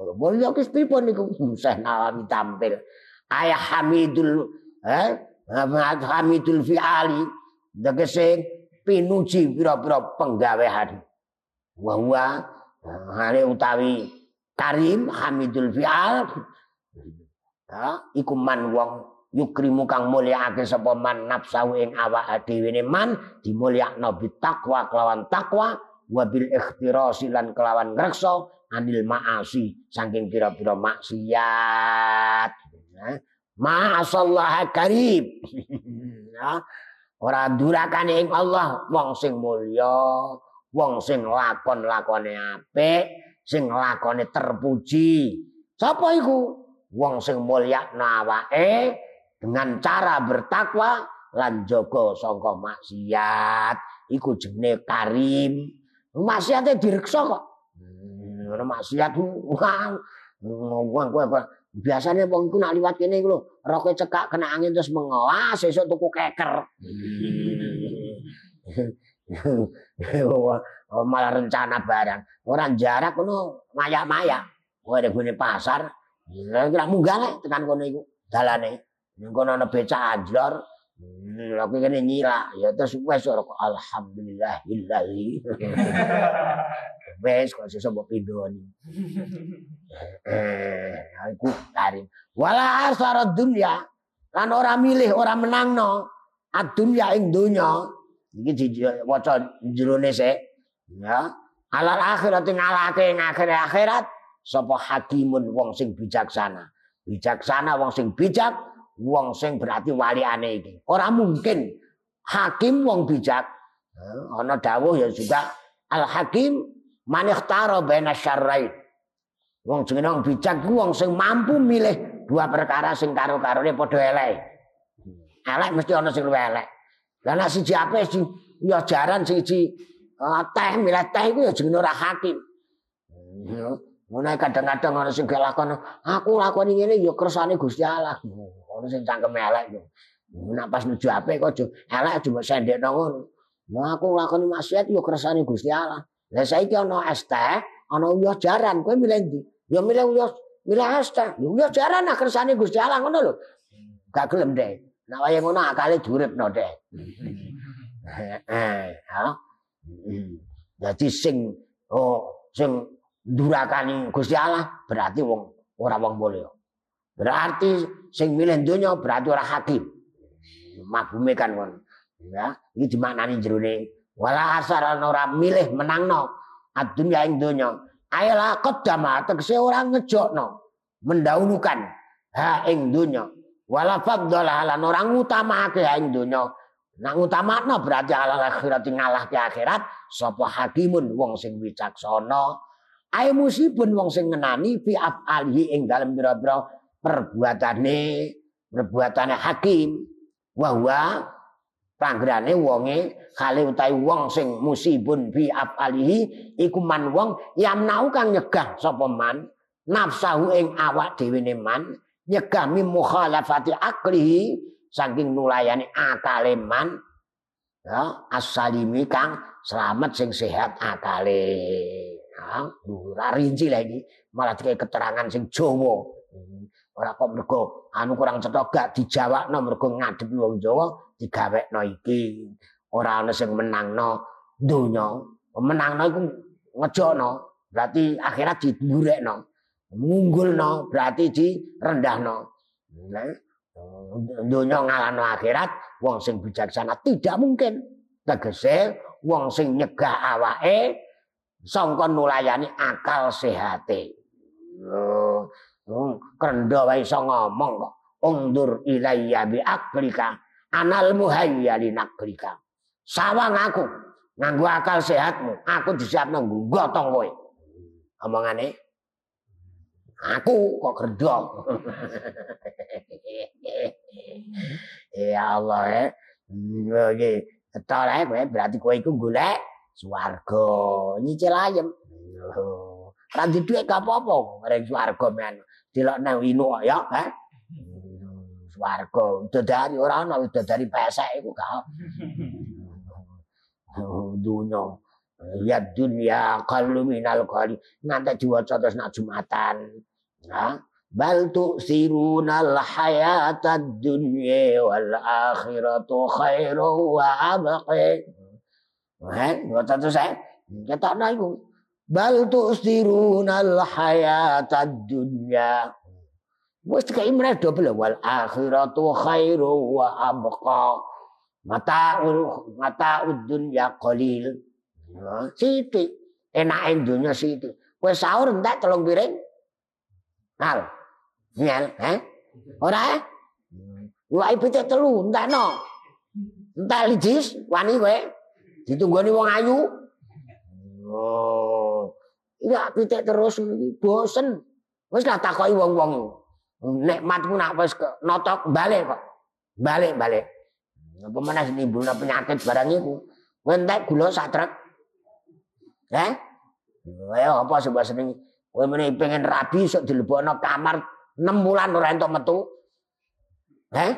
Mulya ki pripun niku Syekh Nawawi tampil. Ayah Hamidul eh Hamidul Fi'ali tegese pinuji pira-pira penggawean. Wa huwa hale utawi Karim Hamidul Fi'al ha iku man wong yukrimu kang mulyaake sapa man nafsu ing awak dhewe man dimulyakno bitaqwa kelawan takwa wa bil ikhtirasi lan kelawan ngreksa anil maasi saking pira-pira maksiat Ma'asallah karib. *laughs* Ora durakane ing Allah wong sing mulya, wong sing lakon-lakone apik, sing lakone terpuji. Sapa iku? Wong sing mulya awake dengan cara bertakwa lan jaga sangka maksiat. Iku jenenge karim. Maksiate direksa kok. ora maksiat wong wong kowe biasane wong iku nak liwat kene iku lho roke cekak kena angin terus mengo ah sesuk tuku keker. Oh, *laughs* malah rencana barang. Orang jarak kono maya-maya kowe ada gune pasar kira munggah lek tekan kono iku dalane. Ning kono ana becak anjlor Lha kene nyira ya terus wis alhamdulillah illahi. *laughs* wes kok sesuk mbok pindhoni. Eh, aku karim. Wala asara dunya kan ora milih ora menangno ad-dunya ing donya. Iki waca jerone sik. Ya. Alal akhirat ngalake ing akhirat akhirat sapa hakimun wong sing bijaksana. Bijaksana wong sing bijak, wong sing berarti waliane iki. Ora mungkin hakim wong bijak. Ana dawuh ya juga al hakim Man ikhtara baina syarrain. Wong jenenge wong bijak ku wong sing mampu milih dua perkara sing karo-karone padha elek. Elek mesti ana sing luwih elek. Lah nek siji apik sing ya jaran siji uh, teh milih teh iku ya jenenge ora hakim. Ngono kadang-kadang ana sing lakon aku lakoni ngene ya kersane Gusti Allah. Ono sing cangkem elek yo. Nek pas nuju apik kok elek cuma sendekno ngono. Mau aku lakoni maksiat ya kersane Gusti Allah. Lah saiki ana es teh, ana uyah jaran, kowe milih ndi? Ya milih uyah, milih es teh. Uyah jaran nak kersane Gusti Allah ngono lho. Gak gelem deh. Nek waya ngono akale duripno deh. *laughs* Eh, ha. Dadi sing oh sing durakani Gusti Allah berarti wong ora wong mulya. Berarti sing milih donya berarti ora hakim. Mafhume kan ngono. Ya, iki dimaknani jerone wala asaran ora milih menangno adunya ing donya. Ayala qaddama tegese ora ngejokno mendahulukan ha ing donya. Wala fadhala lan ora ngutamake ha ing donya. Nak ngutamakno berarti ala akhirat ngalah ke akhirat sapa hakimun wong sing wicaksana. Ae musibun wong sing ngenani fi afalihi ing dalem pira-pira perbuatane perbuatane hakim. Wa panggrane wonge kale utawi wong sing musibun bi afalihi iku man wong yamnau kang nyegah sapa man? Nafsahu ing awak dhewe ne man nyegah mi mukhalafati aklihi saking nulayani akale man. Ya asalimi kang selamat sing sehat akale. Ya rinci lagi. Malah dikai keterangan sing Jawa ora kok mergo anu kurang cetha gak dijawabno mergo ngadepi wong Jawa digawekno iki. Ora ana sing menangno donya. Menangno iku ngejokno berarti akhirat diburekno. No berarti di no Nah, dunia ngalano akhirat wong sing bijaksana tidak mungkin. Tegese wong sing nyegah awake sangka nulayani akal sehate. Oh, oh krendo wae iso ngomong kok undur ilayya bi aklika anal muhayyali naklika sawang aku nganggo akal sehatmu aku disiapno gotong kowe omongane Aku kok gerdok. *laughs* ya Allah ya. Oke, ketor ae berarti kowe iku golek swarga. Nyicil ayem. Di dhuwit gak apa-apa, reng swarga men. Delok nang winu ya, ha. Swarga, dadari ora ana dadari pesek iku gak. *laughs* Dunya. Ya dunia kalau minal kali ngantek diwaca terus nak Jumatan. Nah, bal tu'sirunal hayatad dunya wal akhiratu khairu wa abqi. Eh, ngoten terus saya. Ketakno iku. Bal tu'sirunal hayatad dunya. Wis dikai meneh double wal akhiratu khairu wa abqa. Mata mata dunya qalil. Siti. Enake dunya siti. Kowe sahur entek telung piring? Hal. Nyel, eh? Ora eh? Ibu cek telu, entah no. Entah lijis, wani kowe. Ditunggoni wong ayu. Oh. Iya, pitik terus bosen. Wis lah takoki wong-wong. Nikmatmu nak wis notok balik kok. Balik, balik. Apa meneh nimbulna penyakit barang iku. Kowe entek gula sak truk. Eh? Ayo apa sebab seneng Kowe meneh pengen rabi sok dilebokno kamar 6 bulan ora entuk metu. Eh?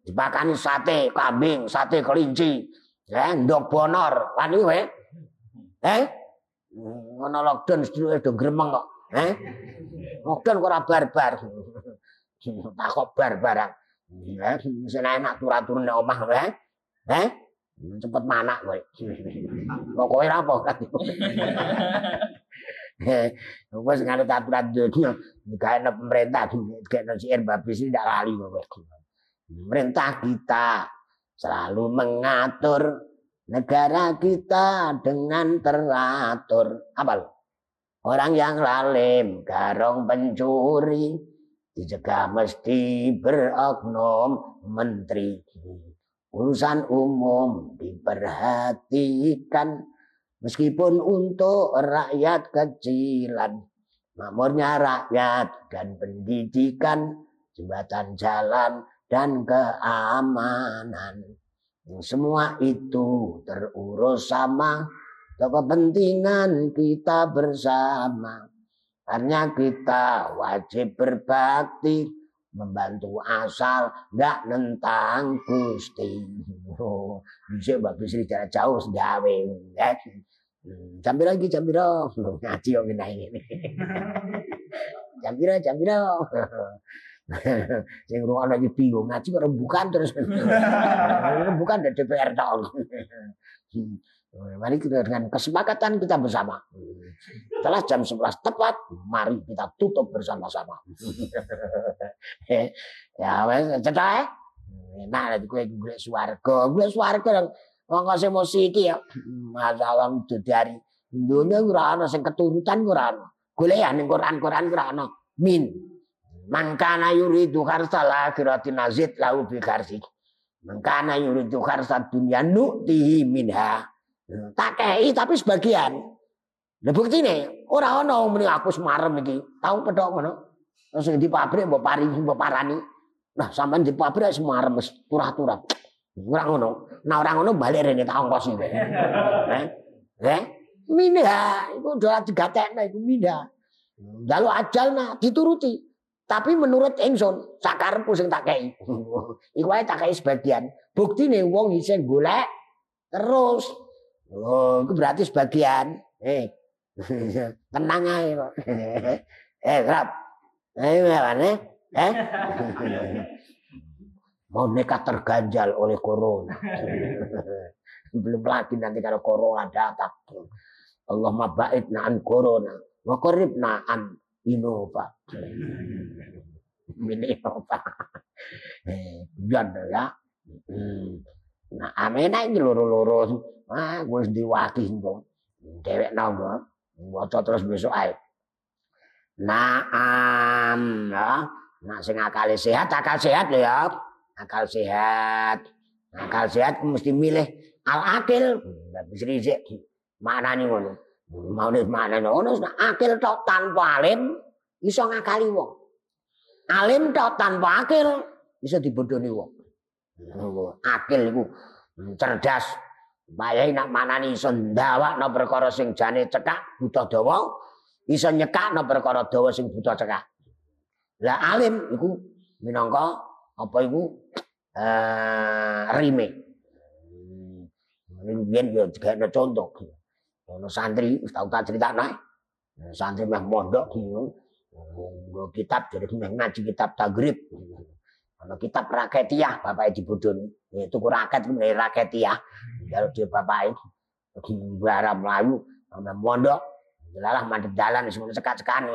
Dipakani sate kambing, sate kelinci, eh ndok bonor, wani kowe. Eh? Ngono lockdown sedulur do gremeng kok. Eh? Lockdown kok ora barbar. Tak kok barbar. Eh, sing enak tur-turun nek omah kowe. Eh? Cepet manak kowe. Kok kowe ra apa? Wes nganut aturan dunia, gawe pemerintah gawe CR babis tidak lali kowe. Pemerintah kita selalu mengatur negara kita dengan teratur. Apa? Orang yang lalim, garong pencuri, dijaga mesti beroknum menteri. Urusan umum diperhatikan Meskipun untuk rakyat kecilan, makmurnya rakyat dan pendidikan, jembatan jalan dan keamanan. Semua itu terurus sama kepentingan kita bersama. Karena kita wajib berbakti, membantu asal, nggak nentang Gusti. Oh, bisa Mbak Bisri jauh segawe. Hmm, jam lagi jam piro? Ngaji ngene ini. *laughs* jam piro? *laughs* Sing ruang lagi bingung ngaji kok rembukan terus. *laughs* rembukan dari DPR tok. Mari kita dengan kesepakatan kita bersama. Setelah jam 11 tepat, mari kita tutup bersama-sama. *laughs* ya wes cetak. Nah, lagi gue gue swarga, gue swarga Wong kok emosi iki ya masalah itu dari dunia ora ana sing keturutan ora ana. Golek ning Quran-Quran ora ana. Min. Mangkana yuridu kharsal akhirati nazid lahu bi kharsi. Mangkana yuridu kharsad dunya nu'tihi minha. Tak kei tapi sebagian. Lah buktine ora ana muni aku semarem iki. Tau pedhok ngono. Terus di pabrik mbok pari mbok parani. Nah sampean di pabrik semarem wis turah-turah. Ora ngono. Nah ora ngono balik rene tak ongkos iki. *laughs* Eh? Eh? Minda, iku udah digatekno iku minda. Lalu ajalna dituruti. Tapi menurut ingsun, sakarepku sing tak kei. *laughs* iku tak kei sebagian. Buktine wong isih golek terus. Oh, itu berarti sebagian. Eh. *laughs* Tenang ae kok. *laughs* eh, Rap. Eh, mana? Eh? mau nekat terganjal oleh corona. Belum lagi nanti kalau corona datang. Allah ba'idna an corona. Wa qaribna an Innova. Innova. Eh, ya. Nah, amena iki loro-loro. Ah, wis diwakih engko. Dewek nang waca terus besok ae. Naam ya. Nah sing akal sehat, akal sehat lho ya. Akal sehat. Akal sehat mesti milih al akil. Enggak bisa rizik. Maknane ngono. Mau nih mana ngono, akil tok tanpa alim iso ngakali wong. Alim tok tanpa akil bisa dibodoni wong. Akil iku cerdas. Bayai nak manani iso ndawakno perkara sing jane cekak buta dawa, iso nyekakno perkara dawa sing buta cekak. Lah alim iku minangka apa iku eh rime. Ini biyen yo contoh. Ono santri wis tau tak critakno. Santri meh mondok nggo kitab jadi meh ngaji kitab tagrib. Ono kitab raketiah bapak dibodoni. Itu ku raket ku raketiah. Kalau dia bapak itu barang Melayu meh mondok Delalah mandek ngono cekak-cekan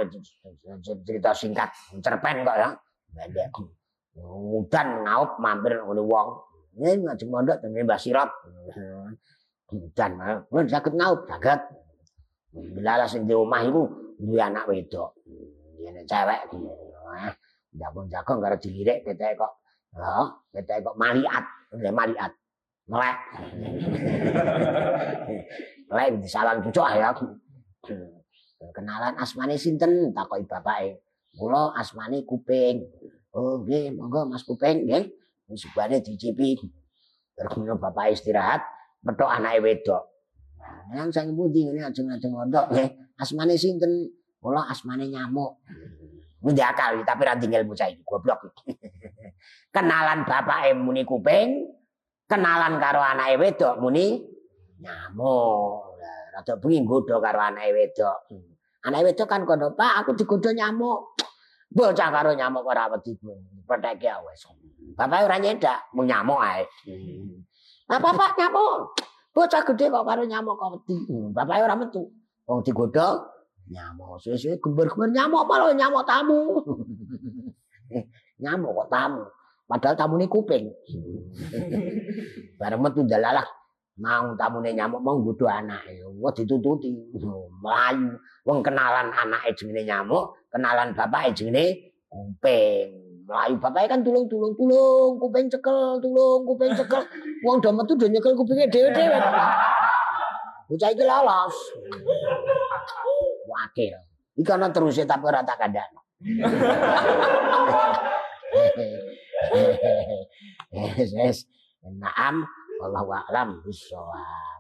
cerita singkat cerpen kok ya. Pendek. Udan ngaup mampir ngene wong. Ini ngajeng mondok dengan Mbah Sirot. Udan, mun saged ngaup, saged. Delalah sing di omah iku duwe anak wedok. Yen cewek jagung-jagung karo dilirik ketek kok. Heeh, ketek kok maliat, maliat. Melek. Melek *laughs* disalang cucuk ya. Kenalan asmane sinten takoki bapake. Kula asmane Kuping. Oh nggih, monggo Mas Kuping nggih. Subane dicipi. Terus bapak istirahat, metok anake wedok. Yang sang pundi ngene ajeng-ajeng mondok nggih. Asmane sinten? Kula asmane nyamuk. Ngendi akal tapi ra bocah iki goblok. *laughs* Kenalan bapake muni kuping, kenalan karo anake wedok muni nyamuk. rada bengi nggodha karo anake wedok. Anake wedok kan kono, "Pak, aku digodha nyamuk." Bocah karo nyamuk ora wedi petekke wis. Bapak ora nyedak, mung nyamuk ae. Apa Pak nyamuk? Bocah gede kok karo nyamuk kok wedi. Bapak ora metu. Wong digodha nyamuk. Suwe-suwe gembar-gembar nyamuk malah nyamuk tamu. *laughs* nyamuk kok tamu. Padahal tamune kuping. *laughs* Bareng metu dalalah mau tamune nyamuk mau nggodho anake wong ditututi mlayu wong kenalan anake jenenge nyamuk kenalan bapake jenenge kuping mlayu bapake kan tulung tulung tulung kuping cekel tulung kuping cekel. Wong do metu do nyekel kupinge dhewe-dhewe bocah iki lolos wakil iki ana terus tapi tak kandhani Yes, yes. Naam, wallahu a'lam. Bishawab.